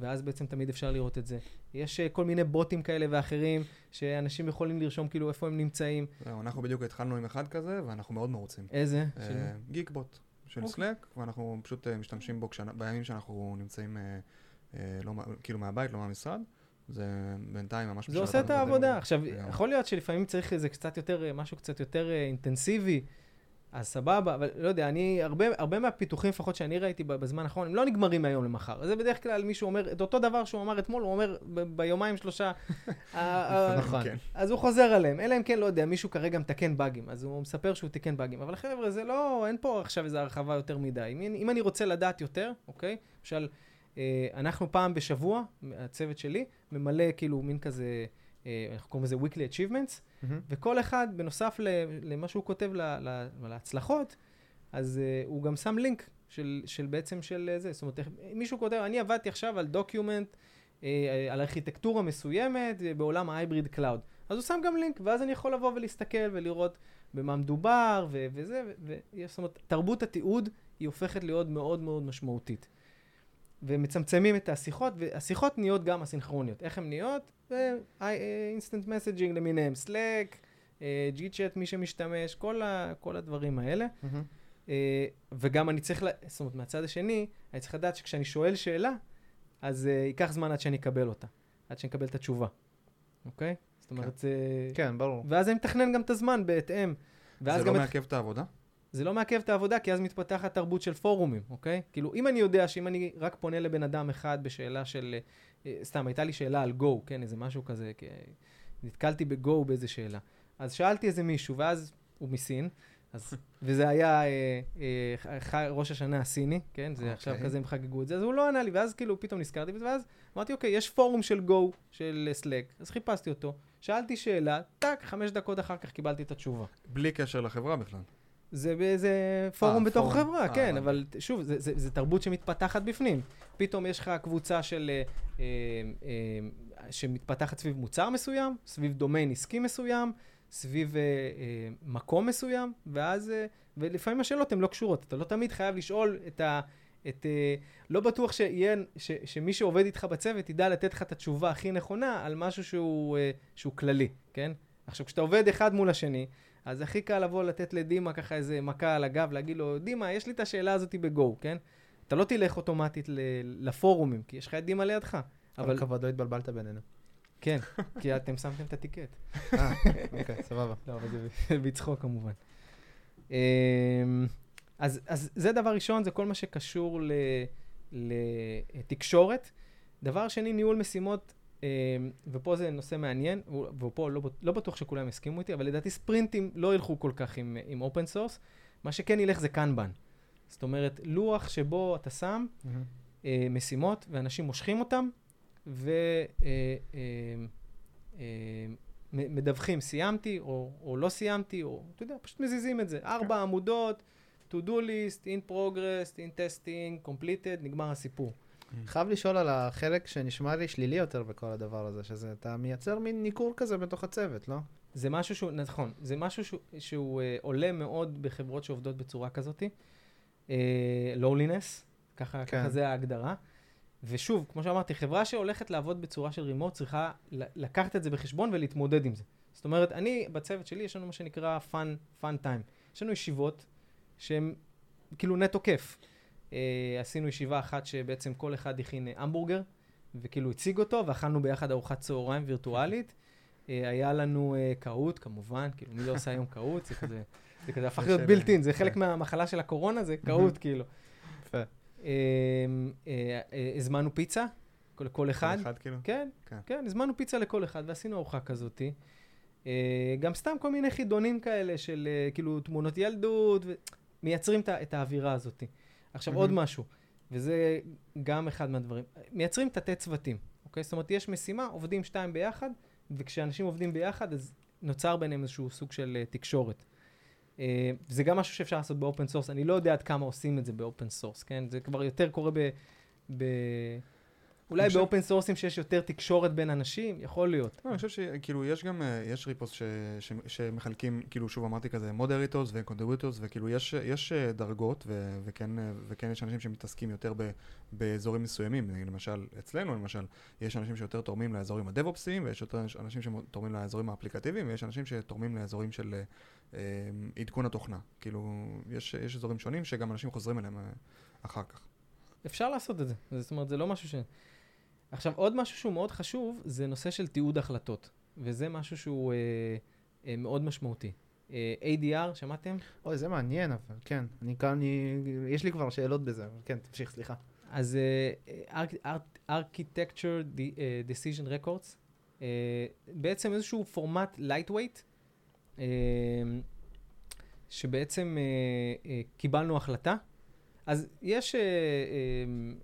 ואז בעצם תמיד אפשר לראות את זה. יש כל מיני בוטים כאלה ואחרים, שאנשים יכולים לרשום כאילו איפה הם נמצאים. אנחנו בדיוק התחלנו עם אחד כזה, ואנחנו מאוד מרוצים. איזה? גיק בוט של סלאק, אוקיי. ואנחנו פשוט משתמשים בו בימים שאנחנו נמצאים לא כאילו מהבית, לא מהמשרד. זה בינתיים ממש... זה עושה את העבודה. עכשיו, יכול להיות שלפעמים צריך איזה קצת יותר, משהו קצת יותר אה, אינטנסיבי, אז סבבה, אבל לא יודע, אני, הרבה, הרבה מהפיתוחים לפחות שאני ראיתי בזמן האחרון, הם לא נגמרים מהיום למחר. זה בדרך כלל מישהו אומר, את אותו דבר שהוא אמר אתמול, הוא אומר ביומיים שלושה, נכון. כן. אז הוא חוזר עליהם. אלא אם כן, לא יודע, מישהו כרגע מתקן באגים, אז הוא מספר שהוא תיקן באגים. אבל חבר'ה, זה לא, אין פה עכשיו איזו הרחבה יותר מדי. אם, אם אני רוצה לדעת יותר, אוקיי? למשל, אה, אנחנו פעם בשבוע, הצוות שלי, ממלא כאילו מין כזה אנחנו קוראים לזה weekly achievements, מהמם. וכל אחד, בנוסף למה שהוא כותב להצלחות, אז uh, הוא גם שם לינק של, של בעצם של אה, זה. זאת אומרת, מישהו כותב, אני עבדתי עכשיו על document, uh, על ארכיטקטורה מסוימת uh, בעולם ה hybrid cloud. אז הוא שם גם לינק, ואז אני יכול לבוא ולהסתכל ולראות במה מדובר ו- וזה, ו- ו- זאת אומרת, תרבות התיעוד היא הופכת להיות מאוד מאוד משמעותית. ומצמצמים את השיחות, והשיחות נהיות גם אסינכרוניות. איך הן נהיות? instant messaging למיניהם, Slack, GChat, מי שמשתמש, כל, ה, כל הדברים האלה. מהמם. אה, וגם אני צריך. זאת אומרת, מהצד השני, אני צריך לדעת שכשאני שואל שאלה, אז uh, ייקח זמן עד שאני אקבל אותה, עד שאני אקבל את התשובה, אוקיי? זאת אומרת, זה... כן, ברור. ואז אני מתכנן גם את הזמן בהתאם. זה לא מעכב את העבודה? זה לא מעכב את העבודה, כי אז מתפתחת תרבות של פורומים, אוקיי? כאילו, אם אני יודע שאם אני רק פונה לבן אדם אחד בשאלה של... אה, סתם, הייתה לי שאלה על Go, כן, איזה משהו כזה, כי נתקלתי ב-Go באיזה שאלה. אז שאלתי איזה מישהו, ואז הוא מסין, אז, וזה היה אה, אה, ח- ראש השנה הסיני, כן? זה עכשיו אוקיי. כזה הם חגגו את זה, אז הוא לא ענה לי, ואז כאילו פתאום נזכרתי בזה, ואז אמרתי, אוקיי, יש פורום של Go, של Slack, אז חיפשתי אותו, שאלתי שאלה, טאק, חמש דקות אחר כך קיבלתי את התשובה. בלי קשר לחברה בכלל. זה באיזה פורום אה, בתוך פורום. חברה, אה, כן, הבנתי. אבל שוב, זה, זה, זה תרבות שמתפתחת בפנים. פתאום יש לך קבוצה של... אה, אה, אה, שמתפתחת סביב מוצר מסוים, סביב דומיין עסקי מסוים, סביב אה, אה, מקום מסוים, ואז... אה, ולפעמים השאלות הן לא קשורות. אתה לא תמיד חייב לשאול את ה... את, אה, לא בטוח שיהיה, ש, שמי שעובד איתך בצוות ידע לתת לך את התשובה הכי נכונה על משהו שהוא, אה, שהוא כללי, כן? עכשיו, כשאתה עובד אחד מול השני, אז הכי קל לבוא לתת לדימה ככה איזה מכה על הגב, להגיד לו, דימה, יש לי את השאלה הזאת בגו, כן? אתה לא תלך אוטומטית לפורומים, כי יש לך את דימה לידך. אבל הכבוד, לא התבלבלת בינינו. כן, כי אתם שמתם את הטיקט. אה, אוקיי, סבבה. לא, אבל זה בצחוק כמובן. אמ, אז, אז זה דבר ראשון, זה כל מה שקשור לתקשורת. דבר שני, ניהול משימות, ופה זה נושא מעניין, ופה לא, לא בטוח שכולם יסכימו איתי, אבל לדעתי ספרינטים לא ילכו כל כך עם, עם open source. מה שכן ילך זה קנבן. זאת אומרת, לוח שבו אתה שם מהמם. אה, משימות, ואנשים מושכים אותם, ומדווחים, סיימתי, או, או לא סיימתי, או, אתה יודע, פשוט מזיזים את זה. ארבע עמודות, to do list, in progress, in testing, completed, נגמר הסיפור. חייב לשאול על החלק שנשמע לי שלילי יותר בכל הדבר הזה, שזה, אתה מייצר מין ניכור כזה בתוך הצוות, לא? זה משהו שהוא, נכון, זה משהו שהוא, שהוא אה, עולה מאוד בחברות שעובדות בצורה כזאת. אה, לואולינס, ככה, כן. ככה זה ההגדרה. ושוב, כמו שאמרתי, חברה שהולכת לעבוד בצורה של רימוט צריכה לקחת את זה בחשבון ולהתמודד עם זה. זאת אומרת, אני, בצוות שלי, יש לנו מה שנקרא fun, fun time. יש לנו ישיבות שהן כאילו נטו כיף. אה, עשינו ישיבה אחת שבעצם כל אחד הכין אה, המבורגר, וכאילו הציג אותו, ואכלנו ביחד ארוחת צהריים וירטואלית. אה, היה לנו אה, קהוט, כמובן, כאילו, מי לא עושה היום קהוט? זה כזה, זה כזה הפך להיות בילטין, זה חלק כן. מהמחלה של הקורונה, זה קהוט, כאילו. אה, אה, הזמנו פיצה לכל אחד. אחד כאילו? כן, כן. כן, הזמנו פיצה לכל אחד ועשינו ארוחה כזאתי. גם סתם כל מיני חידונים כאלה של כאילו תמונות ילדות, מייצרים את האווירה הזאת. עכשיו עוד מהמם. משהו, וזה גם אחד מהדברים, מייצרים תתי צוותים, אוקיי? זאת אומרת, יש משימה, עובדים שתיים ביחד, וכשאנשים עובדים ביחד, אז נוצר ביניהם איזשהו סוג של אה, תקשורת. אה, זה גם משהו שאפשר לעשות ב open source, אני לא יודע עד כמה עושים את זה ב open source, כן? זה כבר יותר קורה ב... ב... אולי חושב- ב open sourceים שיש יותר תקשורת בין אנשים, יכול להיות. לא, אני חושב שכאילו יש גם, אה, יש repos ש, ש, שמחלקים, כאילו שוב אמרתי כזה, moderators ו contributors, וכאילו יש, יש אה, דרגות, ו, וכן, אה, וכן יש אנשים שמתעסקים יותר ב, באזורים מסוימים, למשל, אצלנו למשל, יש אנשים שיותר תורמים לאזורים ה DevOpsיים, ויש יותר אנשים שתורמים לאזורים האפליקטיביים, ויש אנשים שתורמים לאזורים של אה, אה, עדכון התוכנה. כאילו, יש, יש אזורים שונים שגם אנשים חוזרים אליהם אחר כך. אפשר לעשות את זה. זאת אומרת, זה לא משהו ש... עכשיו, עוד משהו שהוא מאוד חשוב, זה נושא של תיעוד החלטות. וזה משהו שהוא אה, אה, מאוד משמעותי. אה, ADR, שמעתם? אוי, זה מעניין, אבל כן. אני כאן, אני... יש לי כבר שאלות בזה, אבל כן, תמשיך, סליחה. אז אה, Arch- Arch- Architecture De- אה, Decision Records, אה, בעצם איזשהו פורמט lightweight, אה, שבעצם אה, אה, קיבלנו החלטה. אז יש, אה, אה,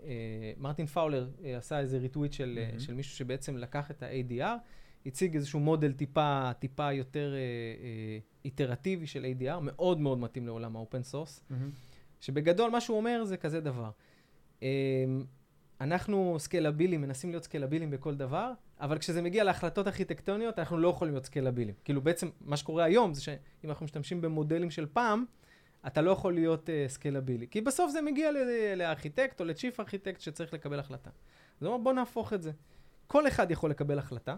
אה, מרטין פאולר אה, עשה איזה ריטוויט של, מהמם. של מישהו שבעצם לקח את ה-ADR, הציג איזשהו מודל טיפה, טיפה יותר אה, איטרטיבי של ADR, מאוד מאוד מתאים לעולם ה open source, שבגדול מה שהוא אומר זה כזה דבר. אה, אנחנו scalable ים, מנסים להיות scalable ים בכל דבר, אבל כשזה מגיע להחלטות ארכיטקטוניות, אנחנו לא יכולים להיות scalable ים. כאילו בעצם מה שקורה היום זה שאם אנחנו משתמשים במודלים של פעם, אתה לא יכול להיות uh, scalable י. כי בסוף זה מגיע לארכיטקט או ל chief architect שצריך לקבל החלטה. אז הוא אומר, בוא נהפוך את זה. כל אחד יכול לקבל החלטה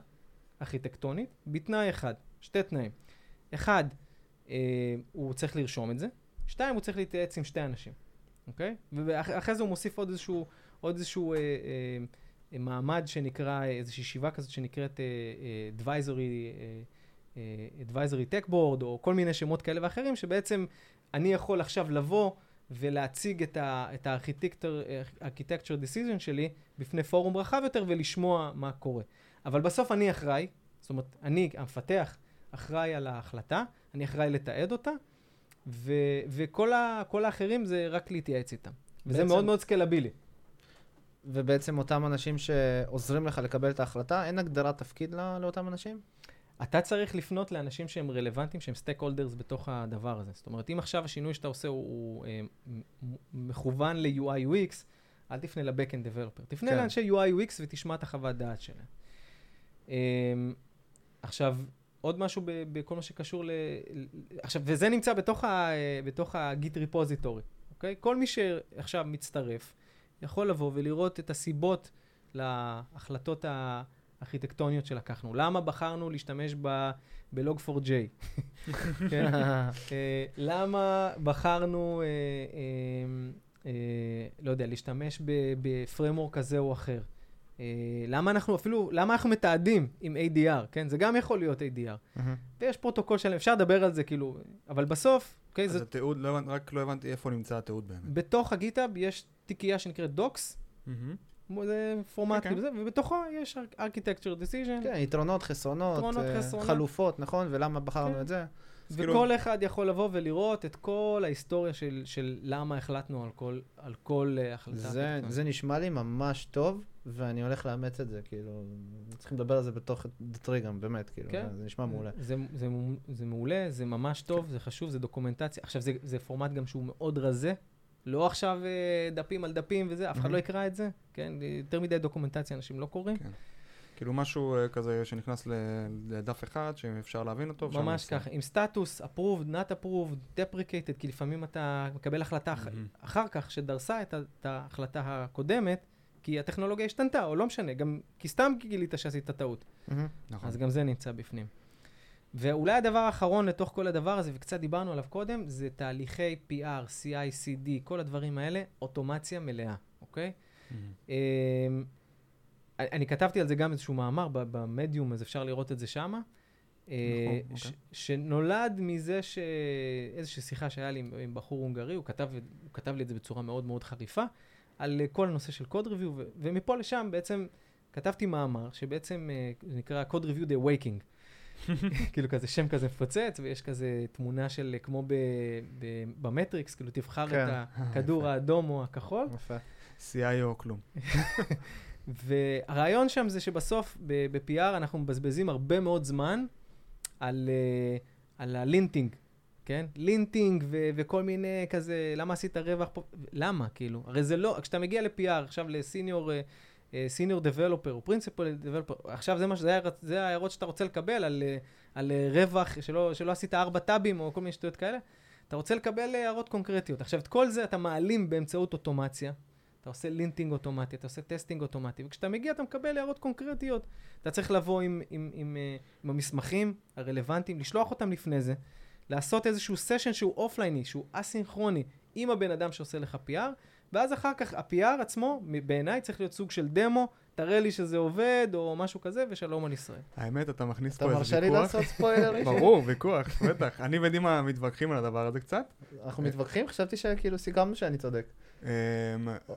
ארכיטקטונית בתנאי אחד, שתי תנאים. אחד, אה, הוא צריך לרשום את זה. שתיים, הוא צריך להתייעץ עם שתי אנשים, אוקיי? ואחרי זה הוא מוסיף עוד איזשהו, עוד איזשהו אה, אה, מעמד שנקרא, איזושהי ישיבה כזאת שנקראת אה, אה, advisory, אה, אה, advisory tech board, או כל מיני שמות כאלה ואחרים, שבעצם אני יכול עכשיו לבוא ולהציג את, ה, את ה architecture decision שלי בפני פורום רחב יותר ולשמוע מה קורה. אבל בסוף אני אחראי, זאת אומרת, אני, המפתח, אחראי על ההחלטה, אני אחראי לתעד אותה, ו, וכל ה, האחרים זה רק להתייעץ איתם. וזה בעצם, מאוד מאוד scalable י. ובעצם אותם אנשים שעוזרים לך לקבל את ההחלטה, אין הגדרת תפקיד לא, לאותם אנשים? אתה צריך לפנות לאנשים שהם רלוונטיים, שהם stakeholders בתוך הדבר הזה. זאת אומרת, אם עכשיו השינוי שאתה עושה הוא, הוא אה, מכוון ל-UI UX, אל תפנה ל-Backend Developer. תפנה כן. לאנשי UI UX ותשמע את החוות דעת שלהם. אה, עכשיו, עוד משהו בכל מה שקשור ל... עכשיו, וזה נמצא בתוך, ה, בתוך ה-Git repository, אוקיי? כל מי שעכשיו מצטרף, יכול לבוא ולראות את הסיבות להחלטות הארכיטקטוניות שלקחנו. למה בחרנו להשתמש ב-log4j? כן? אה, למה בחרנו, אה, אה, לא יודע, להשתמש בפריימוורק כזה או אחר? אה, למה אנחנו אפילו, למה אנחנו מתעדים עם ADR, כן? זה גם יכול להיות ADR. ויש פרוטוקול שלם, אפשר לדבר על זה כאילו, אבל בסוף, אוקיי, זה... אז התיעוד, לא, רק לא הבנתי איפה נמצא התיעוד באמת. בתוך ה GitHub יש תיקייה שנקראת docs. זה פורמט okay. כאילו זה, ובתוכו יש architecture decision. כן, יתרונות, חסרונות, יתרונות, uh, חסרונות. חלופות, נכון? ולמה בחרנו כן. את זה. וכל כאילו... אחד יכול לבוא ולראות את כל ההיסטוריה של, של למה החלטנו על כל, על כל uh, החלטה. זה, זה נשמע לי ממש טוב, ואני הולך לאמץ את זה, כאילו, צריכים לדבר על זה בתוך דטרי גם, באמת, כאילו, כן? זה, זה נשמע מעולה. זה, זה, זה מעולה, זה ממש טוב, זה חשוב, זה דוקומנטציה. עכשיו, זה, זה פורמט גם שהוא מאוד רזה, לא עכשיו אה, דפים על דפים וזה, אף אחד לא יקרא את זה, כן? יותר מדי דוקומנטציה אנשים לא קוראים. כן. כאילו משהו uh, כזה שנכנס לדף אחד, שאפשר להבין אותו. ממש ככה, עם סטטוס, approved, not approved, deprecated, כי לפעמים אתה מקבל החלטה mm-hmm. אחר כך שדרסה את, את ההחלטה הקודמת, כי הטכנולוגיה השתנתה, או לא משנה, גם כי סתם גילית שעשית טעות. Mm-hmm. נכון. אז גם זה נמצא בפנים. ואולי הדבר האחרון לתוך כל הדבר הזה, וקצת דיברנו עליו קודם, זה תהליכי PR, CI, CD, כל הדברים האלה, אוטומציה מלאה, אוקיי? Mm-hmm. אני כתבתי על זה גם איזשהו מאמר במדיום, אז אפשר לראות את זה שמה. נכון, אוקיי. שנולד מזה שאיזושהי שיחה שהיה לי עם בחור הונגרי, הוא כתב, הוא כתב לי את זה בצורה מאוד מאוד חריפה, על כל הנושא של code review, ומפה לשם בעצם כתבתי מאמר, שבעצם זה נקרא code review the Viking. כאילו כזה שם כזה מפוצץ, ויש כזה תמונה של כמו במטריקס, כאילו תבחר את כן. הכדור האדום או הכחול. יפה. CI או כלום. והרעיון שם זה שבסוף ב-PR אנחנו מבזבזים הרבה מאוד זמן על, uh, על ה linting, כן? linting ו- וכל מיני כזה, למה עשית רווח פה? למה, כאילו? הרי זה לא, כשאתה מגיע ל-PR, עכשיו ל senior... senior developer או principal developer, עכשיו זה, מה, זה, זה ההערות שאתה רוצה לקבל על, uh, על uh, רווח, שלא, שלא עשית ארבע טאבים או כל מיני שטויות כאלה, אתה רוצה לקבל הערות קונקרטיות. עכשיו, את כל זה אתה מעלים באמצעות אוטומציה, אתה עושה linting אוטומטי, אתה עושה testing אוטומטי, וכשאתה מגיע אתה מקבל הערות קונקרטיות. אתה צריך לבוא עם, עם, עם, אה, עם המסמכים הרלוונטיים, לשלוח אותם לפני זה, לעשות איזשהו סשן שהוא offline י, שהוא אסינכרוני, עם הבן אדם שעושה לך PR, ואז אחר כך ה-PR עצמו, בעיניי צריך להיות סוג של דמו, תראה לי שזה עובד, או משהו כזה, ושלום על ישראל. האמת, אתה מכניס פה איזה ויכוח. אתה מרשה לי לעשות ספוילר? ברור, ויכוח, בטח. אני ודימה מתווכחים על הדבר הזה קצת. אנחנו מתווכחים? חשבתי שכאילו סיכמנו שאני צודק. אמ,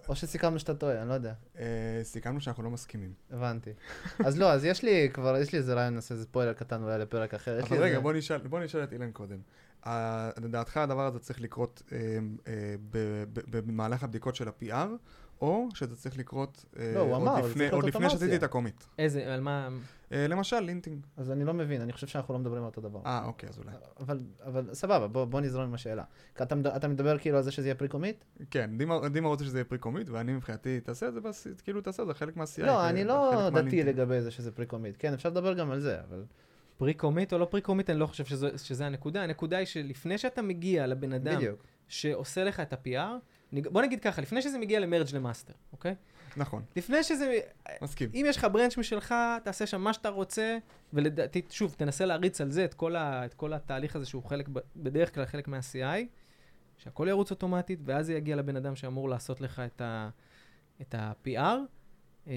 או שסיכמנו שאתה טועה, אני לא יודע. אה, סיכמנו שאנחנו לא מסכימים. הבנתי. אז לא, אז יש לי כבר, יש לי איזה רעיון, נעשה איזה ספוילר קטן אולי לפרק אחר. אבל רגע, בוא נשאל את אילן קודם. לדעתך הדבר הזה צריך לקרות אמ, אה, במהלך הבדיקות של ה-PR, או שזה צריך לקרות אה, לא, הוא עוד אמר, לפני- צריך עוד לפני שעשיתי. את ה commit. איזה, על מה... אה, למשל, linting. אז אני לא מבין, אני חושב שאנחנו לא מדברים על אותו דבר. אה, אוקיי, אז אולי. אבל, אבל סבבה, בוא, בוא נזרום עם השאלה. אתה, אתה מדבר כאילו על זה שזה יהיה pre-commit? כן, דימה דימה רוצה שזה יהיה pre-commit, ואני מבחינתי, תעשה את זה, בס- כאילו תעשה את זה, חלק מה-CI. לא, אני לא דתי. לגבי זה שזה pre-commit. כן, אפשר לדבר גם על זה, אבל... pre commit או לא pre commit, אני לא חושב שזו, שזה הנקודה. הנקודה היא שלפני שאתה מגיע לבן אדם בדיוק. שעושה לך את ה-PR, בוא נגיד ככה, לפני שזה מגיע ל merge ל master, אוקיי? נכון, לפני שזה... מסכים. אם יש לך ברנץ' משלך, תעשה שם מה שאתה רוצה, ולדעתי, שוב, תנסה להריץ על זה את כל, ה, את כל התהליך הזה שהוא חלק, בדרך כלל חלק מה-CI, שהכל ירוץ אוטומטית, ואז זה יגיע לבן אדם שאמור לעשות לך את, ה, את ה-PR. אמ,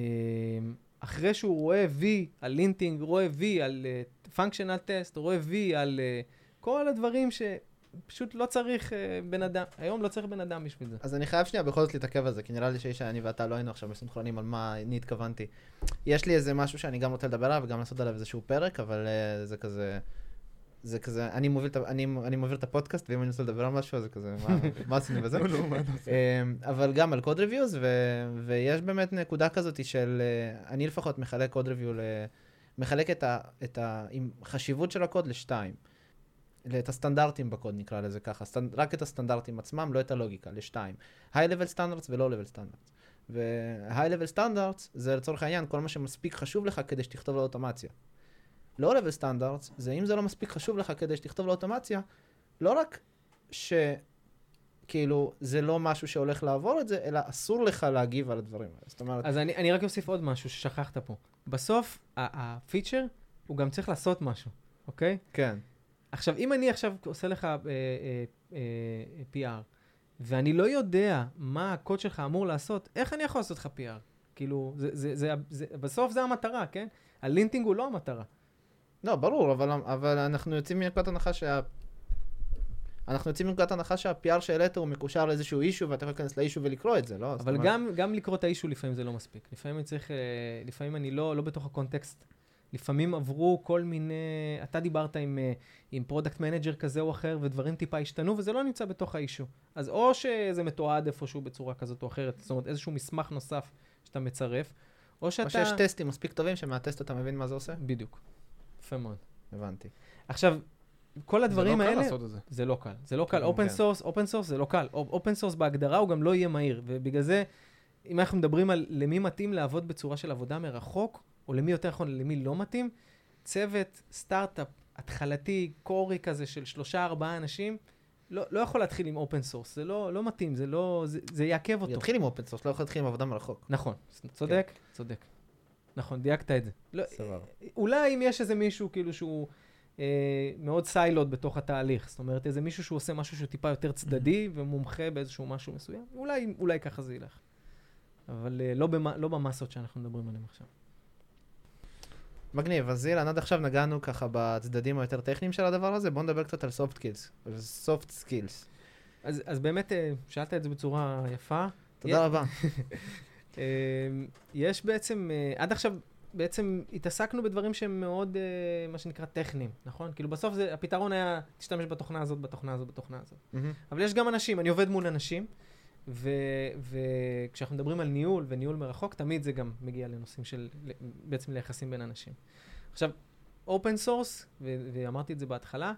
אחרי שהוא רואה V על לינטינג, רואה V על פונקשיונל טסט, רואה V על uh, כל הדברים שפשוט לא צריך uh, בן אדם, היום לא צריך בן אדם בשביל זה. אז אני חייב שנייה בכל זאת להתעכב על זה, כי נראה לי שאיש אני ואתה לא היינו עכשיו מסונכרנים על מה אני התכוונתי. יש לי איזה משהו שאני גם רוצה לדבר עליו וגם לעשות עליו איזשהו פרק, אבל uh, זה כזה... זה כזה, אני מוביל, אני, אני מוביל את הפודקאסט, ואם אני רוצה לדבר על משהו, אז זה כזה, מה, מה עשינו בזה? עושה? אמ, אבל גם על קוד ריוויוז, ויש באמת נקודה כזאת של, אה, אני לפחות מחלק קוד ריוויו, מחלק את, ה, את ה, עם חשיבות של הקוד לשתיים. את הסטנדרטים בקוד נקרא לזה ככה, סטנד, רק את הסטנדרטים עצמם, לא את הלוגיקה, לשתיים. high-level standards ו low-level standards. ו high-level standards זה לצורך העניין כל מה שמספיק חשוב לך כדי שתכתוב לאוטומציה. low-level standards זה אם זה לא מספיק חשוב לך כדי שתכתוב לאוטומציה, לא רק ש... כאילו, זה לא משהו שהולך לעבור את זה, אלא אסור לך להגיב על הדברים האלה. זאת אומרת, אז אני, אני רק אוסיף עוד משהו ששכחת פה. בסוף, ה feature, הוא גם צריך לעשות משהו, אוקיי? כן. עכשיו, אם אני עכשיו עושה לך אה, אה, אה, PR, ואני לא יודע מה הקוד שלך אמור לעשות, איך אני יכול לעשות לך PR? כאילו, זה, זה, זה, זה, בסוף זה המטרה, כן? הלינטינג הוא לא המטרה. לא, ברור, אבל, אבל אנחנו יוצאים מנקודת הנחה שה... אנחנו יוצאים מנקודת הנחה שה-PR שהעלית הוא מקושר לאיזשהו אישו, ואתה יכול להיכנס לאישו ולקרוא את זה, לא? אבל אומרת- גם, גם לקרוא את האישו לפעמים זה לא מספיק. לפעמים אני צריך, אה, לפעמים אני לא, לא בתוך הקונטקסט. לפעמים עברו כל מיני, אתה דיברת עם, אה, עם product manager כזה או אחר, ודברים טיפה השתנו, וזה לא נמצא בתוך ה issue. אז או שזה מתועד איפשהו בצורה כזאת או אחרת, זאת אומרת איזשהו מסמך נוסף שאתה מצרף, או שאתה... או שיש טסטים מספיק טובים שמהטסט אתה מבין מה זה עושה? בדיוק. יפה מאוד. הבנתי. עכשיו, כל הדברים זה לא האלה... זה. זה לא קל. זה לא קל. כן, open כן. source, open source זה לא קל. open source בהגדרה הוא גם לא יהיה מהיר, ובגלל זה, אם אנחנו מדברים על למי מתאים לעבוד בצורה של עבודה מרחוק, או למי יותר נכון, למי לא מתאים, צוות, סטארט-אפ, התחלתי, core י כזה של שלושה, ארבעה אנשים, לא, לא יכול להתחיל עם open source, זה לא, לא מתאים, זה לא, זה, זה יעכב אותו. יתחיל עם open source, לא יכול להתחיל עם עבודה מרחוק. נכון, צודק, צודק. נכון, דייקת את זה. לא, סבבה. אולי אם יש איזה מישהו כאילו שהוא מאוד siloed בתוך התהליך, זאת אומרת איזה מישהו שהוא עושה משהו שהוא טיפה יותר צדדי ומומחה באיזשהו משהו מסוים, אולי, אולי ככה זה ילך. אבל אה, לא, במה, לא במסות שאנחנו מדברים עליהן עכשיו. מגניב, אז אילן, עד עכשיו נגענו ככה בצדדים היותר טכניים של הדבר הזה, בוא נדבר קצת על soft skills. soft skills. אז, אז באמת אה, שאלת את זה בצורה יפה. תודה רבה. אה, יש בעצם, אה, עד עכשיו בעצם התעסקנו בדברים שהם מאוד, אה, מה שנקרא, טכניים, נכון? כאילו בסוף זה, הפתרון היה, תשתמש בתוכנה הזאת, בתוכנה הזאת, בתוכנה הזאת. מהמם. אבל יש גם אנשים, אני עובד מול אנשים, ו- וכשאנחנו מדברים על ניהול וניהול מרחוק, תמיד זה גם מגיע לנושאים של, בעצם ליחסים בין אנשים. עכשיו, open source, ואמרתי את זה בהתחלה,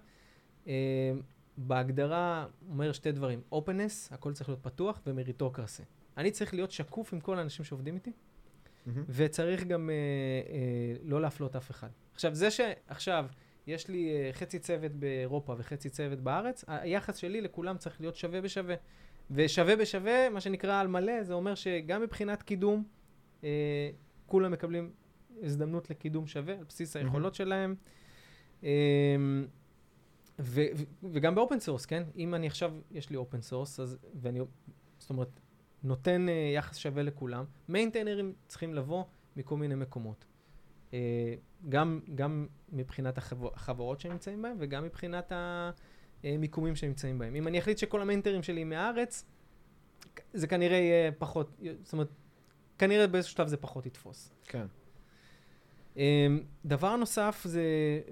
אה, בהגדרה אומר שתי דברים, openness, הכל צריך להיות פתוח, ו meritocracy. אני צריך להיות שקוף עם כל האנשים שעובדים איתי. וצריך גם אה, אה, לא להפלות אף אחד. עכשיו, זה שעכשיו יש לי אה, חצי צוות באירופה וחצי צוות בארץ, היחס שלי לכולם צריך להיות שווה בשווה. ושווה בשווה, מה שנקרא על מלא, זה אומר שגם מבחינת קידום, אה, כולם מקבלים הזדמנות לקידום שווה על בסיס היכולות שלהם. אה, ו- ו- וגם ב open source, כן? אם אני עכשיו, יש לי open source, אז, ואני, זאת אומרת, נותן uh, יחס שווה לכולם, maintainer ים צריכים לבוא מכל מיני מקומות. Uh, גם, גם מבחינת החבר, החברות שהם נמצאים בהם, וגם מבחינת המיקומים שהם נמצאים בהם. אם אני אחליט שכל המיינטיינרים שלי מהארץ, זה כנראה יהיה פחות, זאת אומרת, כנראה באיזשהו שלב זה פחות יתפוס. כן. אמ, דבר נוסף זה אה,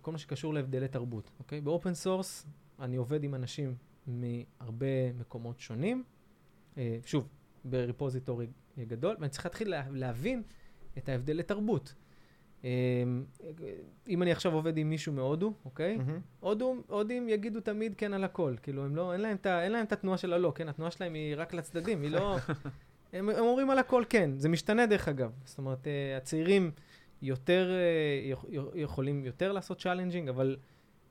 כל מה שקשור להבדלי תרבות, אוקיי? ב open source אני עובד עם אנשים מהרבה מקומות שונים. אה, שוב, ב repository גדול, ואני צריך להתחיל לה, להבין את ההבדלי תרבות. אמ, אם אני עכשיו עובד עם מישהו מהודו, אוקיי? הודו, הודים יגידו תמיד כן על הכל. כאילו, הם לא, אין להם, ה- אין להם את התנועה של הלא, כן? התנועה שלהם היא רק לצדדים, היא לא... הם, הם אומרים על הכל כן. זה משתנה דרך אגב. זאת אומרת, אה, הצעירים יותר אה, יכ, יכולים יותר לעשות challenging, אבל,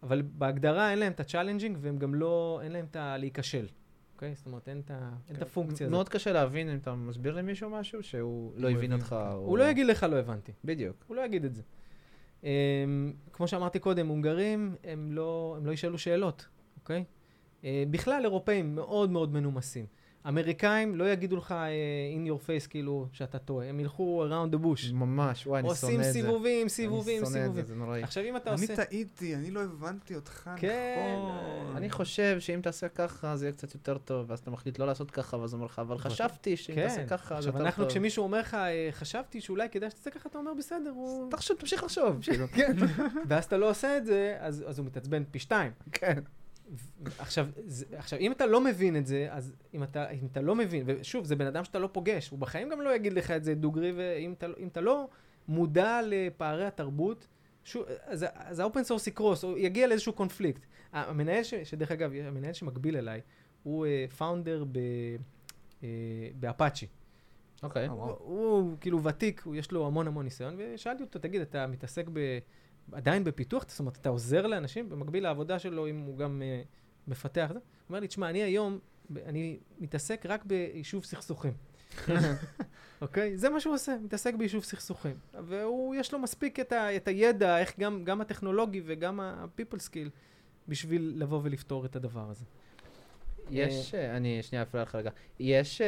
אבל בהגדרה אין להם את ה challenging, והם גם לא, אין להם את ה... אוקיי? זאת אומרת, אין את, את הפונקציה הזאת. מאוד קשה להבין אם אתה מסביר למישהו משהו שהוא לא הוא הבין אותך. כן. או- הוא לא יגיד לך לא הבנתי. בדיוק. הוא לא יגיד את זה. Um, כמו שאמרתי קודם, הונגרים, הם לא, לא ישאלו שאלות, אוקיי? Uh, בכלל, אירופאים מאוד מאוד מנומסים. אמריקאים לא יגידו לך uh, in your face כאילו שאתה טועה, הם ילכו around the bush. ממש, וואי, אני שונא עושים את זה. סיבובים, סיבובים, אני שונא את סיבובים. זה, זה נוראי. עכשיו, אם אתה אני עושה... טעיתי, אני לא הבנתי אותך כן, נכון. אני חושב שאם תעשה ככה זה יהיה קצת יותר טוב, ואז אתה מחליט לא לעשות ככה, ואז אומר לך, אבל נכון. חשבתי שאם כן. תעשה ככה זה עכשיו, יותר אנחנו, טוב. כשמישהו אומר לך, "אה, חשבתי שאולי כדאי שתעשה ככה, אתה אומר, בסדר, הוא... תחשוב, תמשיך לחשוב. כאילו. כן. ואז אתה לא עושה את זה, אז אז הוא מתעצבן פי שתיים. כן. עכשיו, זה, עכשיו, אם אתה לא מבין את זה, אז אם אתה, אם אתה לא מבין, ושוב, זה בן אדם שאתה לא פוגש, הוא בחיים גם לא יגיד לך את זה דוגרי, ואם אתה, אם אתה לא מודע לפערי התרבות, שוב, אז, אז ה open source יקרוס, או יגיע לאיזשהו קונפליקט. המנהל, ש, שדרך אגב, המנהל שמקביל אליי, הוא פאונדר uh, uh, באפאצ'י. אוקיי. אה, וואו. הוא, הוא כאילו ותיק, הוא, יש לו המון המון ניסיון, ושאלתי אותו, תגיד, אתה מתעסק ב, עדיין בפיתוח? זאת אומרת, אתה עוזר לאנשים? במקביל לעבודה שלו, אם הוא גם uh, מפתח? הוא אומר לי, תשמע, אני היום, אני מתעסק רק ביישוב סכסוכים. אוקיי? זה מה שהוא עושה, מתעסק ביישוב סכסוכים. והוא, יש לו מספיק את, ה, את הידע, איך גם, גם הטכנולוגי וגם ה-people skill, בשביל לבוא ולפתור את הדבר הזה. יש, אה, אני שנייה אפריע לך רגע. יש, אה,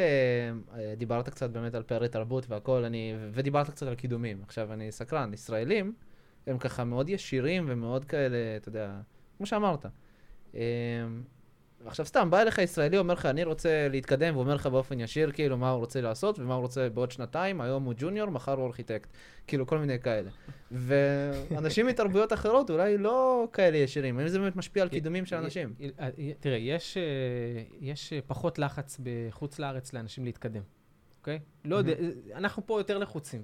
אה, דיברת קצת באמת על פערי תרבות והכל, אני, ודיברת קצת על קידומים. עכשיו, אני סקרן, ישראלים הם ככה מאוד ישירים ומאוד כאלה, אתה יודע, כמו שאמרת. אה, עכשיו סתם, בא אליך ישראלי, אומר לך, אני רוצה להתקדם, ואומר לך באופן ישיר, כאילו, מה הוא רוצה לעשות, ומה הוא רוצה בעוד שנתיים, היום הוא ג'וניור, מחר הוא ארכיטקט. כאילו, כל מיני כאלה. ואנשים מתרבויות אחרות אולי לא כאלה ישירים, האם זה באמת משפיע על קידומים של אנשים? י- תראה, יש, אה, יש אה, פחות לחץ בחוץ לארץ לאנשים להתקדם, אוקיי? לא יודע, אנחנו פה יותר לחוצים.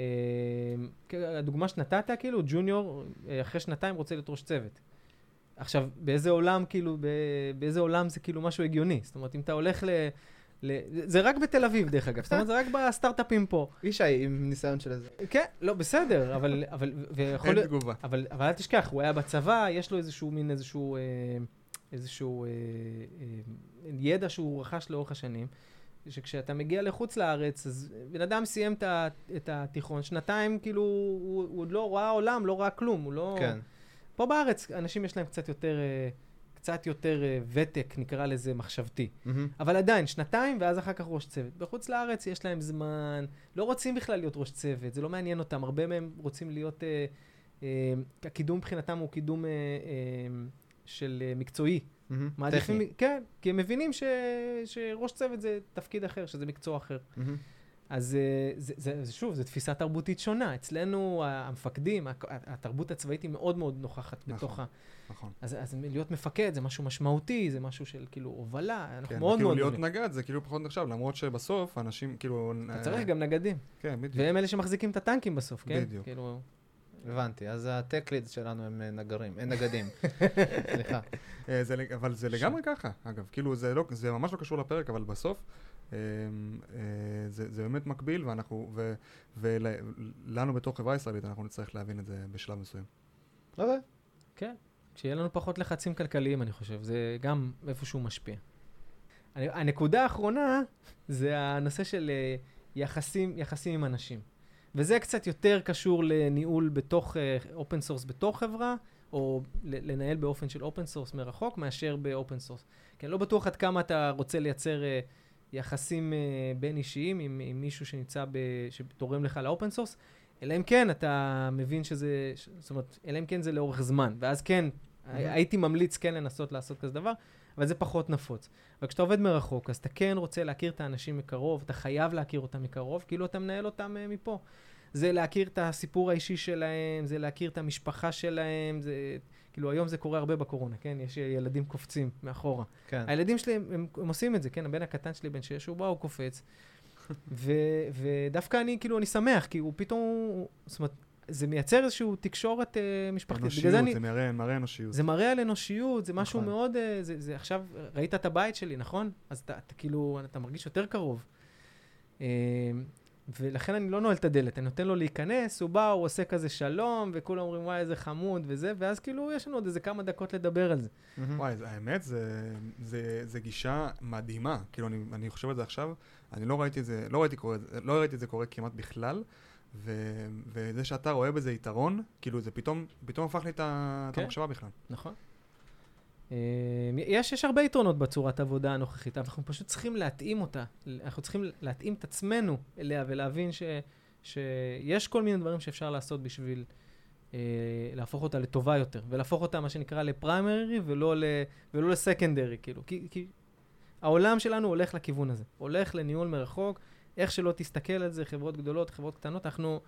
אה, כ- הדוגמה שנתת, כאילו, ג'וניור, אה, אחרי שנתיים רוצה להיות ראש צוות. עכשיו, באיזה עולם, כאילו, באיזה עולם זה כאילו משהו הגיוני? זאת אומרת, אם אתה הולך ל... ל... זה רק בתל אביב, דרך אגב. זאת אומרת, זה רק בסטארט-אפים פה. ישי עם ניסיון של איזה... כן, לא, בסדר, אבל... אבל ויכול אין. תגובה. אבל, אבל אל תשכח, הוא היה בצבא, יש לו איזשהו מין איזשהו, אה, איזשהו אה, אה, ידע שהוא רכש לאורך השנים, שכשאתה מגיע לחוץ לארץ, אז בן אדם סיים את, ה, את התיכון, שנתיים כאילו, הוא, הוא עוד לא ראה עולם, לא ראה כלום, הוא לא... כן. פה בארץ, אנשים יש להם קצת יותר, אה, קצת יותר אה, ותק, נקרא לזה מחשבתי. מהמם. אבל עדיין, שנתיים, ואז אחר כך ראש צוות. בחוץ לארץ יש להם זמן, לא רוצים בכלל להיות ראש צוות, זה לא מעניין אותם. הרבה מהם רוצים להיות... אה, אה, הקידום מבחינתם הוא קידום אה, אה, של אה, מקצועי. מהמם. מעדיפים... טכני. כן, כי הם מבינים ש, שראש צוות זה תפקיד אחר, שזה מקצוע אחר. מהמם. אז אה, זה, זה, זה, שוב, זו תפיסה תרבותית שונה. אצלנו המפקדים, התרבות הצבאית היא מאוד מאוד נוכחת נכון. בתוך ה... נכון. אז, אז להיות מפקד זה משהו משמעותי, זה משהו של כאילו הובלה, אנחנו כן, מאוד כאילו מאוד להיות דומים. נגד זה כאילו פחות נחשב, למרות שבסוף אנשים כאילו... אתה אה, צריך גם נגדים. כן, בדיוק. והם אלה שמחזיקים את הטנקים בסוף, כן? בדיוק. כאילו, הבנתי, אז הטק לידס שלנו הם אה, נגרים, אין נגדים. סליחה. אה, זה, אבל זה לגמרי ככה, אגב, כאילו זה, לא, זה ממש לא קשור לפרק, אבל בסוף אה, אה, זה, זה באמת מקביל, ואנחנו, ו, ולנו בתור חברה ישראלית, אנחנו נצטרך להבין את זה בשלב מסוים. אוקיי. כן. כשיהיה לנו פחות לחצים כלכליים, אני חושב, זה גם איפשהו משפיע. אני- הנקודה האחרונה זה הנושא של אה, יחסים, יחסים עם אנשים. וזה קצת יותר קשור לניהול בתוך open source בתוך חברה, או לנהל באופן של open source מרחוק, מאשר ב open source. כי אני לא בטוח עד כמה אתה רוצה לייצר אה, יחסים אה, בין אישיים עם, עם מישהו שנמצא, ב, שתורם לך ל open source, אלא אם כן אתה מבין שזה, זאת אומרת, אלא אם כן זה לאורך זמן, ואז כן, הייתי ממליץ כן לנסות לעשות כזה דבר, אבל זה פחות נפוץ. אבל כשאתה עובד מרחוק, אז אתה כן רוצה להכיר את האנשים מקרוב, אתה חייב להכיר אותם מקרוב, כאילו אתה מנהל אותם uh, מפה. זה להכיר את הסיפור האישי שלהם, זה להכיר את המשפחה שלהם, זה... כאילו, היום זה קורה הרבה בקורונה, כן? יש ילדים קופצים מאחורה. כן. הילדים שלי, הם, הם, הם עושים את זה, כן? הבן הקטן שלי, בן שש, הוא בא, הוא קופץ. ו, ודווקא אני, כאילו, אני שמח, כי הוא פתאום, זאת אומרת, זה מייצר איזושהי תקשורת אה, משפחתית. אנושיות, זה אני, זה מראה מראה אנושיות. זה מראה על אנושיות, זה משהו נכון. מאוד, אה, זה, זה עכשיו, ראית את הבית שלי, נכון? אז אתה, אתה כאילו, אתה מרגיש יותר קרוב. אה, ולכן אני לא נועל את הדלת, אני נותן לו להיכנס, הוא בא, הוא עושה כזה שלום, וכולם אומרים, וואי, איזה חמוד וזה, ואז כאילו, יש לנו עוד איזה כמה דקות לדבר על זה. וואי, האמת, זה, זה, זה גישה מדהימה. כאילו, אני, אני חושב על זה עכשיו, אני לא ראיתי את זה, לא ראיתי, קורה, לא ראיתי את זה קורה כמעט בכלל, ו, וזה שאתה רואה בזה יתרון, כאילו, זה פתאום, פתאום הפך לי את כן. המחשבה בכלל. נכון. אה, יש, יש הרבה יתרונות בצורת העבודה הנוכחית, אנחנו פשוט צריכים להתאים אותה. אנחנו צריכים להתאים את עצמנו אליה ולהבין ש, שיש כל מיני דברים שאפשר לעשות בשביל אה, להפוך אותה לטובה יותר, ולהפוך אותה, מה שנקרא, לפריימרי ולא, ל, ולא לסקנדרי, כאילו. כי, כי העולם שלנו הולך לכיוון הזה. הולך לניהול מרחוק, איך שלא תסתכל על זה, חברות גדולות, חברות קטנות, אנחנו...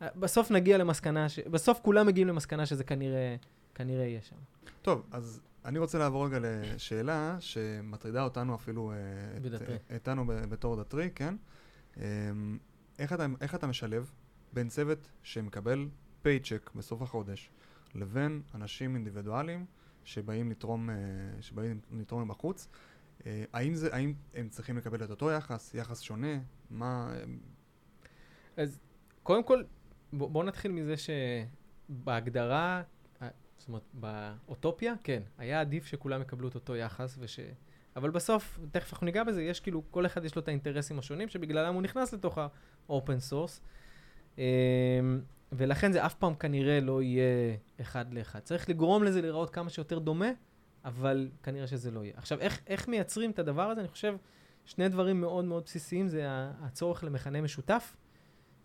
בסוף נגיע למסקנה, ש... בסוף כולם מגיעים למסקנה שזה כנראה, כנראה יהיה שם. טוב, אז אני רוצה לעבור רגע לשאלה שמטרידה אותנו אפילו, אה, את-. איתנו בתור דתרי, כן? אמ, איך אתה, איך אתה משלב בין צוות שמקבל פייצ'ק בסוף החודש לבין אנשים אינדיבידואליים שבאים לתרום, אה, שבאים לתרום מבחוץ? אה, האם, זה, האם הם צריכים לקבל את אותו יחס, יחס שונה? מה... אז קודם כל, בואו בוא נתחיל מזה שבהגדרה, זאת אומרת, באוטופיה, כן, היה עדיף שכולם יקבלו את אותו יחס, וש... אבל בסוף, תכף אנחנו ניגע בזה, יש כאילו, כל אחד יש לו את האינטרסים השונים, שבגללם הוא נכנס לתוך ה-open source, אמ, ולכן זה אף פעם כנראה לא יהיה אחד לאחד. צריך לגרום לזה להיראות כמה שיותר דומה, אבל כנראה שזה לא יהיה. עכשיו, איך, איך מייצרים את הדבר הזה? אני חושב, שני דברים מאוד מאוד בסיסיים, זה הצורך למכנה משותף,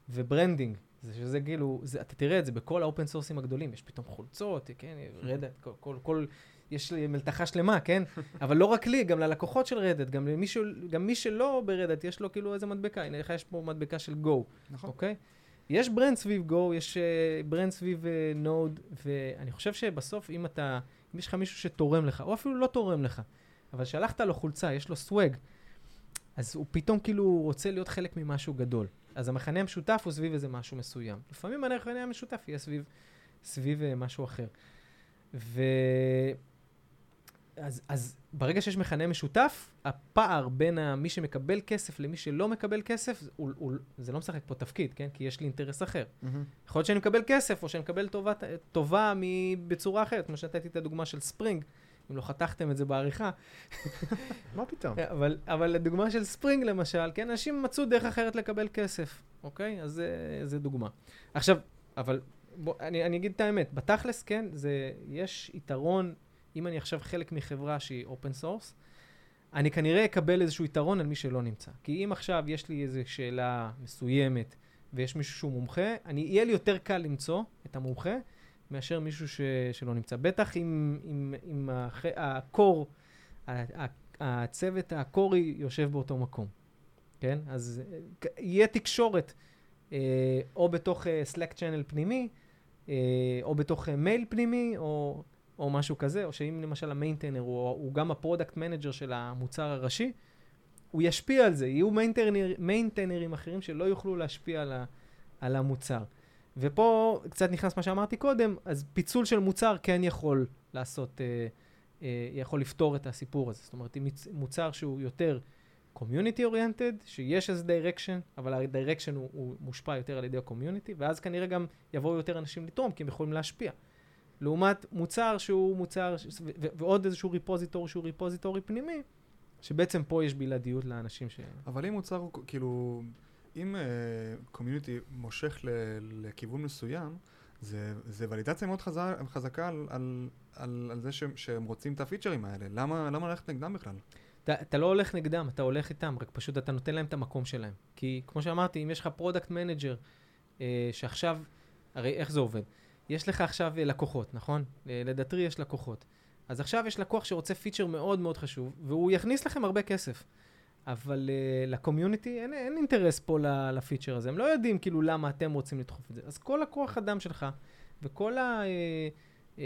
ו branding. זה שזה כאילו, זה, אתה תראה את זה בכל ה open source ים הגדולים, יש פתאום חולצות, כן, Red Hat, כל, כל, כל, יש לי מלתחה שלמה, כן? אבל לא רק לי, גם ללקוחות של Red Hat, גם, למישהו, גם מי שלא ב Red Hat, יש לו כאילו איזה מדבקה, הנה לך יש פה מדבקה של Go, נכון. אוקיי? יש brand סביב Go, יש אה, brand סביב Node, אה, ואני חושב שבסוף אם אתה, אם יש לך מישהו שתורם לך, או אפילו לא תורם לך, אבל שלחת לו חולצה, יש לו swag, אז הוא פתאום כאילו רוצה להיות חלק ממשהו גדול. אז המכנה המשותף הוא סביב איזה משהו מסוים. לפעמים המכנה המשותף יהיה סביב, סביב אה, משהו אחר. ו... אז, אז ברגע שיש מכנה משותף, הפער בין מי שמקבל כסף למי שלא מקבל כסף, הוא, הוא, זה לא משחק פה תפקיד, כן? כי יש לי אינטרס אחר. מהמם. יכול להיות שאני מקבל כסף, או שאני מקבל טובה, טובה בצורה אחרת, כמו שנתתי את הדוגמה של ספרינג, אם לא חתכתם את זה בעריכה, מה פתאום? אבל, אבל לדוגמה של ספרינג למשל, כן, אנשים מצאו דרך אחרת לקבל כסף, אוקיי? אז זה דוגמה. עכשיו, אבל בוא, אני, אני אגיד את האמת, בתכלס, כן, זה, יש יתרון, אם אני עכשיו חלק מחברה שהיא open source, אני כנראה אקבל איזשהו יתרון על מי שלא נמצא. כי אם עכשיו יש לי איזו שאלה מסוימת ויש מישהו שהוא מומחה, אני, יהיה לי יותר קל למצוא את המומחה מאשר מישהו ש, שלא נמצא. בטח אם, אם, אם הח, ה core, הצוות הקורי יושב באותו מקום, כן? אז יהיה תקשורת אה, או בתוך אה, Slack channel פנימי, אה, או בתוך מייל פנימי, או, או משהו כזה, או שאם למשל ה maintainer הוא, הוא גם ה product manager של המוצר הראשי, הוא ישפיע על זה. יהיו maintainer, מיינטיינרים אחרים שלא יוכלו להשפיע על, ה, על המוצר. ופה קצת נכנס מה שאמרתי קודם, אז פיצול של מוצר כן יכול לעשות, אה, אה, יכול לפתור את הסיפור הזה. זאת אומרת, אם מוצר שהוא יותר community oriented, שיש איזה direction, אבל ה direction הוא, הוא מושפע יותר על ידי ה community, ואז כנראה גם יבואו יותר אנשים לתרום, כי הם יכולים להשפיע. לעומת מוצר שהוא מוצר, ש- ו- ו- ועוד איזשהו repository שהוא repository פנימי, שבעצם פה יש בלעדיות לאנשים ש... אבל אם מוצר הוא כאילו, אם community מושך ל- לכיוון מסוים, זה, זה ולידציה מאוד חזק, חזקה על, על, על, על זה שהם, שהם רוצים את הפיצ'רים האלה. למה, למה ללכת נגדם בכלל? אתה, אתה לא הולך נגדם, אתה הולך איתם, רק פשוט אתה נותן להם את המקום שלהם. כי כמו שאמרתי, אם יש לך product manager, אה, שעכשיו, הרי איך זה עובד? יש לך עכשיו אה, לקוחות, נכון? אה, ל Datree יש לקוחות. אז עכשיו יש לקוח שרוצה פיצ'ר מאוד מאוד חשוב, והוא יכניס לכם הרבה כסף. אבל אה, ל community אין, אין אינטרס פה לפיצ'ר הזה. הם לא יודעים כאילו למה אתם רוצים לדחוף את זה. אז כל הכוח אדם שלך וכל ה- אה, אה,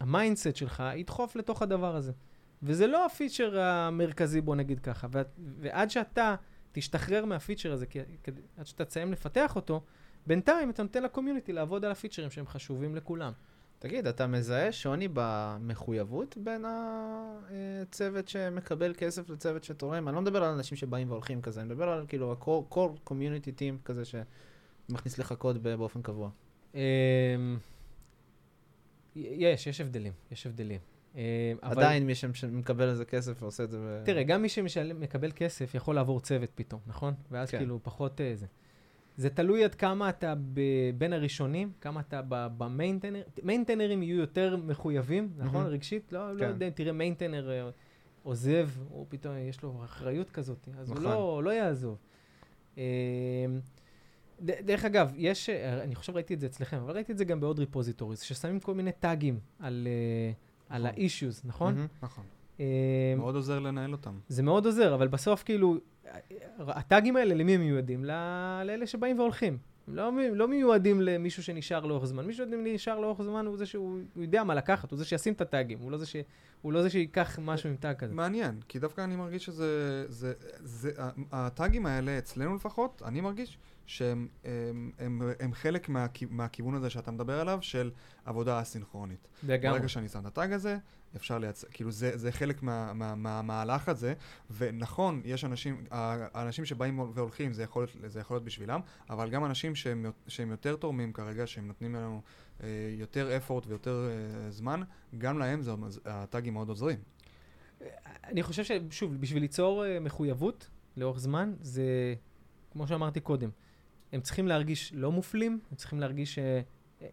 ה mindset שלך ידחוף לתוך הדבר הזה. וזה לא הפיצ'ר המרכזי, בוא נגיד ככה. ואת, ועד שאתה תשתחרר מהפיצ'ר הזה, כי, עד שאתה תסיים לפתח אותו, בינתיים אתה נותן לקומיוניטי לעבוד על הפיצ'רים שהם חשובים לכולם. תגיד, אתה מזהה שוני במחויבות בין הצוות שמקבל כסף לצוות שתורם? אני לא מדבר על אנשים שבאים והולכים כזה, אני מדבר על כאילו ה-core community team כזה שמכניס לך קוד באופן קבוע. אמ, יש, יש הבדלים, יש הבדלים. אמ, עדיין מי שמ- שמקבל על זה כסף ועושה את זה. תראה, גם מי שמקבל כסף יכול לעבור צוות פתאום, נכון? ואז כן. כאילו פחות אה, זה. זה תלוי עד כמה אתה בין הראשונים, כמה אתה ב maintainer, מיינטיינרים יהיו יותר מחויבים, נכון? מהמם. רגשית? לא, לא כן. יודע אם תראה maintainer אה, עוזב, או פתאום יש לו אחריות כזאת, אז הוא נכון. לא, לא יעזוב. אמ, דרך אגב, יש, אה, אני חושב ראיתי את זה אצלכם, אבל ראיתי את זה גם בעוד repositories, ששמים כל מיני טאגים על, אה, על נכון. ה-issues, נכון? מהמם. נכון. אמ, מאוד עוזר לנהל אותם. זה מאוד עוזר, אבל בסוף כאילו, הטאגים האלה, למי הם מיועדים? לאלה שבאים והולכים. הם לא, לא מיועדים למישהו שנשאר לאורך זמן. מישהו שנשאר לאורך זמן הוא זה שהוא הוא יודע מה לקחת, הוא זה שישים את הטאגים, הוא לא זה, ש, הוא לא זה שיקח משהו עם טאג כזה. מעניין, כי דווקא אני מרגיש שזה... זה, זה, הטאגים האלה, אצלנו לפחות, אני מרגיש שהם הם, הם, הם חלק מהכי- מהכיוון הזה שאתה מדבר עליו, של עבודה אסינכרונית. לגמרי. ברגע שאני שם את הטאג הזה, אפשר לייצר, כאילו זה, זה חלק מה- מה- מהמהלך הזה, ונכון, יש אנשים, האנשים שבאים והולכים, זה יכול, זה יכול להיות בשבילם, אבל גם אנשים שהם, שהם יותר תורמים כרגע, שהם נותנים לנו אה, יותר effort ויותר אה, זמן, גם להם זה, הטאגים מאוד עוזרים. אני חושב ששוב, בשביל ליצור אה, מחויבות לאורך זמן, זה, כמו שאמרתי קודם, הם צריכים להרגיש לא מופלים, הם צריכים להרגיש ש...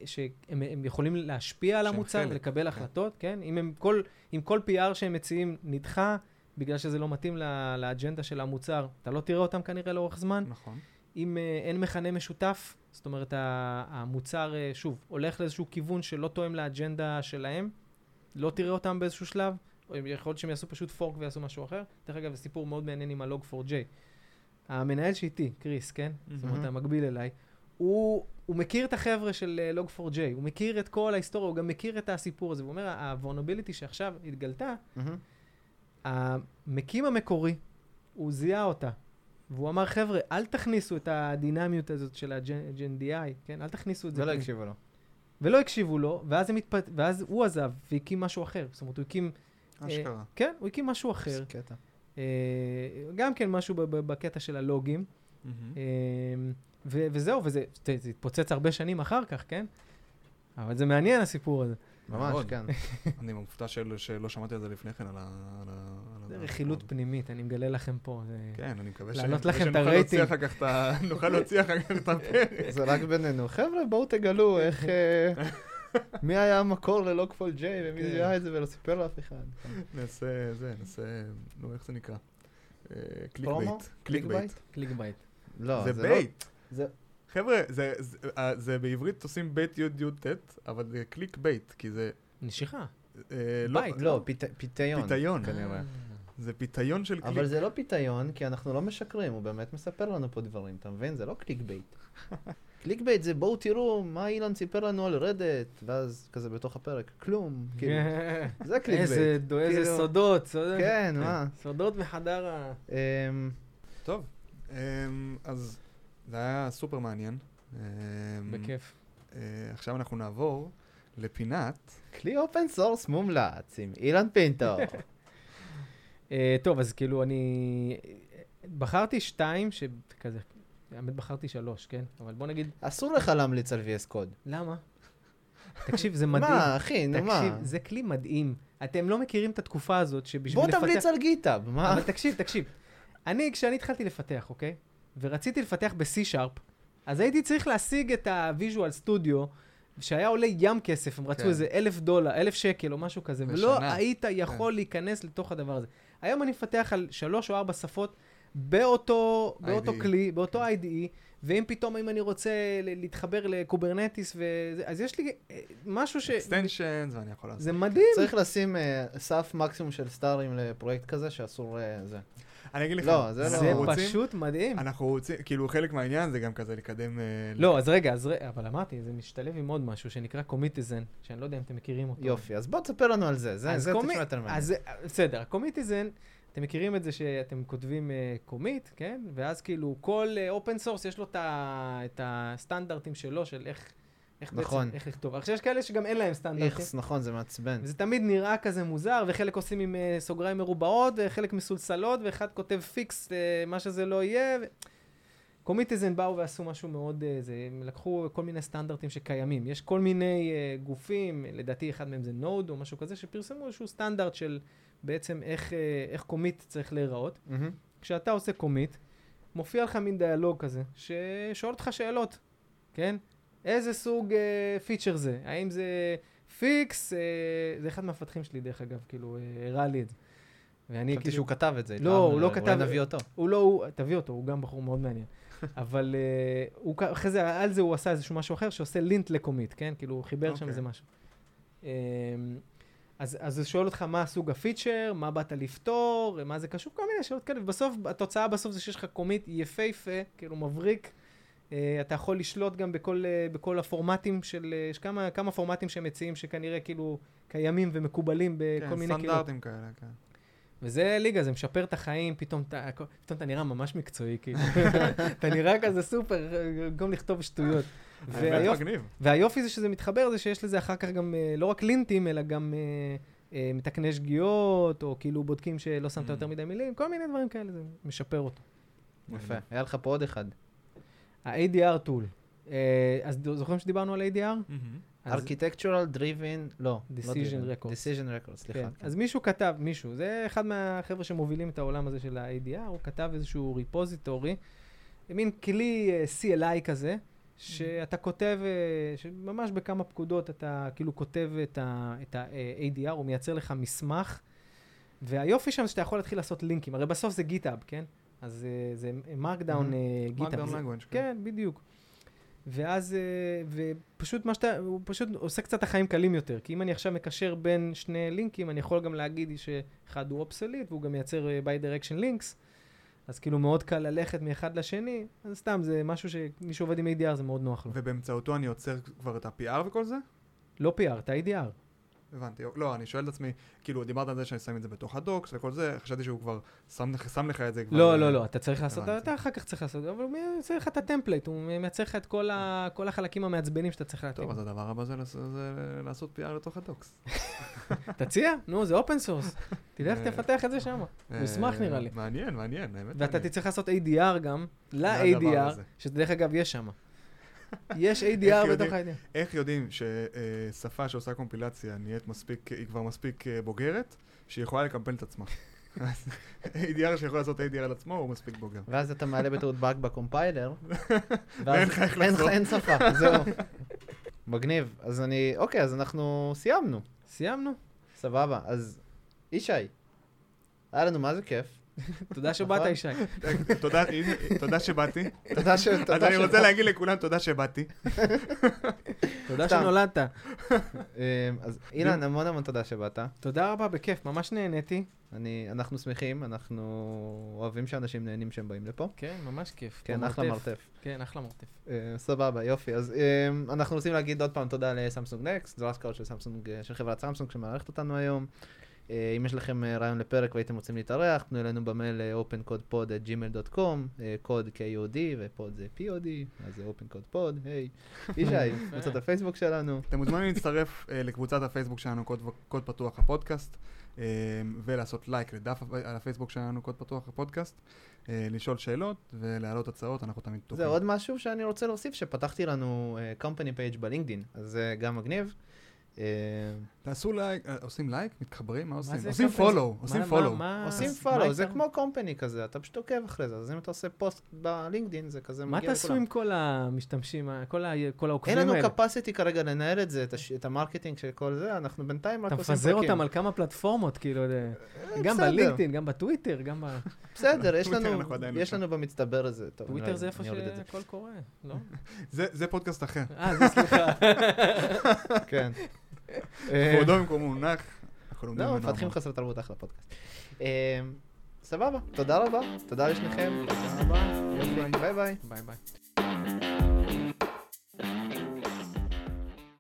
שהם הם יכולים להשפיע על המוצר ולקבל כן. החלטות, כן? אם הם כל, אם כל PR שהם מציעים נדחה בגלל שזה לא מתאים ל- לאג'נדה של המוצר, אתה לא תראה אותם כנראה לאורך זמן. נכון. אם אה, אין מכנה משותף, זאת אומרת, המוצר, אה, שוב, הולך לאיזשהו כיוון שלא תואם לאג'נדה שלהם, לא תראה אותם באיזשהו שלב, או יכול להיות שהם יעשו פשוט פורק ויעשו משהו אחר. דרך אגב, זה סיפור מאוד מעניין עם ה-Log4j. המנהל שאיתי, קריס, כן? זאת אומרת. המקביל אליי, הוא, הוא מכיר את החבר'ה של אה, Log4j, הוא מכיר את כל ההיסטוריה, הוא גם מכיר את הסיפור הזה, והוא אומר, ה-vulnerability שעכשיו התגלתה, מהמם. המקים המקורי, הוא זיהה אותה. והוא אמר, חבר'ה, אל תכניסו את הדינמיות הזאת של ה-GNDI, כן? אל תכניסו את זה. ולא פנימה." הקשיבו לו. ולא הקשיבו לו, ואז, הם התפת... ואז הוא עזב והקים משהו אחר. זאת אומרת, הוא הקים... אשכרה. כן, הוא הקים משהו אחר. איזה קטע. אה, גם כן משהו ב- ב- בקטע של הלוגים. אה, ו- וזהו, וזה זה, זה התפוצץ הרבה שנים אחר כך, כן? אבל זה מעניין הסיפור הזה. ממש. כן. אני מופתע של- שלא שמעתי על זה לפני כן, על ה... על ה- על זה רכילות. פנימית, אני מגלה לכם פה. כן, אני מקווה ש- להעלות מקווה לכם את הרייטינג. נוכל להוציא אחר כך את הפרק. זה רק בינינו. חבר'ה, בואו תגלו איך... אה, מי היה המקור ללוקפול ג'יי, ומי כן. זיהה את זה ולא סיפר לאף אחד. נעשה זה, נעשה... נו, איך זה נקרא? click? bait. click bait. click bait. לא, זה לא... bait. זה- חבר'ה, זה- זה- אה, זה בעברית עושים בית יוד יוד טט, אבל זה click bait, כי זה... נשיכה. אה, לא- bait. לא, פית- פיתיון. פיתיון. כנראה. זה פיתיון של קליק. אבל זה לא פיתיון, כי אנחנו לא משקרים, הוא באמת מספר לנו פה דברים, אתה מבין? זה לא click bait. clickbait זה בואו תראו מה אילן סיפר לנו על Red Hat, ואז כזה בתוך הפרק, כלום, כאילו, זה קליק איזה bait. דו- איזה כאילו- סודות. סודות. כן, מה? סודות מחדר ה... אמ, טוב, אמ, אז זה היה סופר מעניין. אמ, בכיף. אה, עכשיו אנחנו נעבור לפינת... כלי open source מומלץ עם אילן פינטו. אה, טוב, אז כאילו אני... בחרתי שתיים, שכזה... האמת בחרתי שלוש, כן? אבל בוא נגיד... אסור לך להמליץ על VS קוד. למה? תקשיב, זה מדהים. מה, אחי, נו מה? תקשיב, זה כלי מדהים. אתם לא מכירים את התקופה הזאת שבשביל בוא לפתח... תמליץ על גיטאב, מה? אבל תקשיב, תקשיב. אני, כשאני התחלתי לפתח, אוקיי? ורציתי לפתח ב-C-Sharp, אז הייתי צריך להשיג את ה-Visual Studio, שהיה עולה ים כסף, הם רצו כן. איזה אלף דולר, אלף שקל או משהו כזה, בשנה. ולא היית יכול להיכנס לתוך הדבר הזה. היום אני מפתח על שלוש או ארבע שפות באותו, באותו IDE. כלי, באותו IDE, ואם פתאום, אם אני רוצה להתחבר ל-Kubernetes, וזה, אז יש לי אה, משהו ש... extensions, ואני יכול לעשות. זה מדהים. צריך לשים אה, סף מקסימום של סטארים לפרויקט כזה שאסור אה, זה. אני אגיד לך, לא, זה זה לא- רוצים- פשוט מדהים. אנחנו רוצים, כאילו חלק מהעניין זה גם כזה לקדם... אה, לא, אז רגע, אז רגע, אבל אמרתי, זה משתלב עם עוד משהו שנקרא Commitizen, שאני לא יודע אם אתם מכירים אותו. יופי, אז בוא תספר לנו על זה, זה זה תשמע יותר מעניין. אז בסדר, ה-Commitizen, אתם מכירים את זה שאתם כותבים commit, כן? ואז כאילו כל open source יש לו את ה- את הסטנדרטים שלו, של איך איך נכון. בעצם, איך לכתוב. עכשיו יש כאלה שגם אין להם סטנדרטים. איכס, נכון, זה מעצבן. וזה תמיד נראה כזה מוזר, וחלק עושים עם אה, סוגריים מרובעות, וחלק מסולסלות, ואחד כותב fix, אה, מה שזה לא יהיה. ו... Commitizen באו ועשו משהו מאוד, אה, זה, הם לקחו כל מיני סטנדרטים שקיימים. יש כל מיני אה, גופים, לדעתי אחד מהם זה Node או משהו כזה, שפרסמו איזשהו סטנדרט של בעצם איך, אה, איך commit צריך להיראות. מהמם. כשאתה עושה commit, מופיע לך מין דיאלוג כזה, ששואל אותך שאלות, כן? איזה סוג אה, feature זה? האם זה fix? אה, זה אחד מהמפתחים שלי, דרך אגב, כאילו, אה, הראה לי את זה. ואני חשבתי כאילו... שהוא כתב את זה. לא, הוא לא אולי כתב- נביא אותו. הוא לא, הוא, תביא אותו, הוא גם בחור מאוד מעניין. אבל uh, הוא, אחרי זה, על זה הוא עשה איזשהו משהו אחר, שעושה lint ל-commit, כן? כאילו, הוא חיבר שם אוקיי. איזה משהו. Um, אז, אז הוא שואל אותך מה הסוג הפיצ'ר, מה באת לפתור, מה זה קשור, כל מיני שאלות כאלה, ובסוף, התוצאה בסוף זה שיש לך קומיט יפהפה, כאילו מבריק. Uh, אתה יכול לשלוט גם בכל, uh, בכל הפורמטים של, uh, יש כמה, כמה פורמטים שהם מציעים שכנראה כאילו קיימים ומקובלים בכל כן, מיני כאילו... סטנדרטים כאלה, כן. וזה ליגה, זה משפר את החיים, פתאום אתה, פתאום אתה נראה ממש מקצועי, כאילו. אתה נראה כזה סופר, במקום לכתוב שטויות. והיופ. והיופי זה שזה מתחבר, זה שיש לזה אחר כך גם אה, לא רק לינטים, אלא גם אה, אה, מתקני שגיאות, או כאילו בודקים שלא שמת Mm. יותר מדי מילים, כל מיני דברים כאלה, זה משפר אותו. יפה. היה לך פה עוד אחד. ה-ADR טול. אה, אז זוכרים שדיברנו על ADR? אז- Architectural Driven, לא. לא Decision Records. Decision Records, סליחה. כן. אז מישהו כתב, מישהו, זה אחד מהחבר'ה שמובילים את העולם הזה של ה-ADR, הוא כתב איזשהו ריפוזיטורי, מין כלי אה, CLI כזה, שאתה כותב, אה, שממש בכמה פקודות אתה כאילו כותב את ה-ADR, הוא מייצר לך מסמך, והיופי שם זה שאתה יכול להתחיל לעשות לינקים, הרי בסוף זה GitHub, כן? אז אה, זה Markdown. GitHub. Markdown language, כן, בדיוק. ואז, אה, ופשוט מה שאתה, הוא פשוט עושה קצת החיים קלים יותר. כי אם אני עכשיו מקשר בין שני לינקים, אני יכול גם להגיד שאחד הוא obsolete, והוא גם מייצר אה, bi-direction links, אז כאילו מאוד קל ללכת מאחד לשני, אז סתם, זה משהו שמי שעובד עם ADR זה מאוד נוח לו. ובאמצעותו אני יוצר כבר את ה-PR וכל זה? לא PR, את ה-ADR. הבנתי. לא, אני שואל את עצמי, כאילו, דיברת על זה שאני שם את זה בתוך ה-docs וכל זה, חשבתי שהוא כבר שם שם לך את זה כבר... לא, אה, לא, לא, אתה צריך לעשות, הבנתי. אתה אחר כך צריך לעשות, אבל הוא מייצר לך את ה-template, הוא מייצר לך את כל ה- כל החלקים המעצבנים שאתה צריך להתאים. טוב, אז הדבר הבא זה לעשות- זה לעשות PR לתוך ה-docs. תציע, נו, זה open source. תלך אה, תפתח את זה שם. הוא ישמח נראה לי. מעניין, מעניין, האמת. ואתה. תצטרך לעשות ADR גם, ל-ADR. שדרך אגב יש שם. יש ADR? בתוך ה-ADR. איך יודעים ששפה שעושה קומפילציה נהיית מספיק, היא כבר מספיק אה, בוגרת, שהיא יכולה לקמפל את עצמה? ADR שיכול לעשות ADR על עצמו הוא מספיק בוגר. ואז אתה מעלה בטעות באג בקומפיילר. ואין לך איך לחזור. אין שפה, זהו. מגניב. אז אני, אוקיי, אז אנחנו סיימנו. סיימנו. סבבה. אז ישי, היה לנו מה זה כיף. תודה שבאת, נכון? ישי. תודה, שבאתי. תודה ש... אז אני רוצה להגיד לכולם תודה שבאתי. תודה. שנולדת. אמ, אז אילן, המון המון תודה שבאת. תודה רבה, בכיף, ממש נהניתי. אני, אנחנו שמחים, אנחנו אוהבים שאנשים נהנים שהם באים לפה. כן, ממש כיף. כן, אחלה מרתף. כן, אחלה מרתף. אה, סבבה, יופי. אז אה, אנחנו רוצים להגיד עוד פעם תודה ל-Samsung Next, זרוע scout של סמסונג, אה, של חברת סמסונג שמארחת אותנו היום. אה, אם יש לכם אה, רעיון לפרק והייתם רוצים להתארח, תנו אלינו במייל אה, opencodepod@gmail.com, קוד KOD ופוד זה POD, אז זה opencodepod, היי. ישי, קבוצת הפייסבוק שלנו. אתם מוזמנים להצטרף לקבוצת הפייסבוק שלנו, קוד, קוד פתוח הפודקאסט, ולעשות לייק לדף על הפייסבוק שלנו, קוד פתוח הפודקאסט, לשאול שאלות ולהעלות הצעות, אנחנו תמיד פתוחים. זה עוד משהו שאני רוצה להוסיף, שפתחתי לנו company page בלינקדין, אז זה גם מגניב. אה, תעשו לייק, אה, עושים לייק? מתחברים? מה עושים? עושים? פולו, מה- עושים מה- פולו. מה- עושים מה פולו, זה? כמו קומפני כזה, אתה פשוט עוקב אחרי זה, אז אם אתה עושה פוסט בלינקדין, זה כזה מה מגיע תעשו לכולם. עם כל המשתמשים, כל העוקבים אין האלה? לנו capacity כרגע לנהל את זה, את המרקטינג של כל זה, אנחנו בינתיים רק אתה עושים מפזר פרקים. אותם על כמה פלטפורמות, כאילו, זה- גם. בלינקדאין, גם בטוויטר, גם ב... בסדר, יש לנו, לא. לנו במצטבר טוב, טוויטר אני- זה איפה. שהכל קורה, לא? זה זה פודקאסט אחר. אה, זה סליחה. כן. אה, כבודו במקומו מונח. לא, מפתחים המון. חסר תרבות אחלה פודקאסט. אה, סבבה, תודה רבה, תודה לשניכם, תודה רבה. ביי ביי. ביי ביי.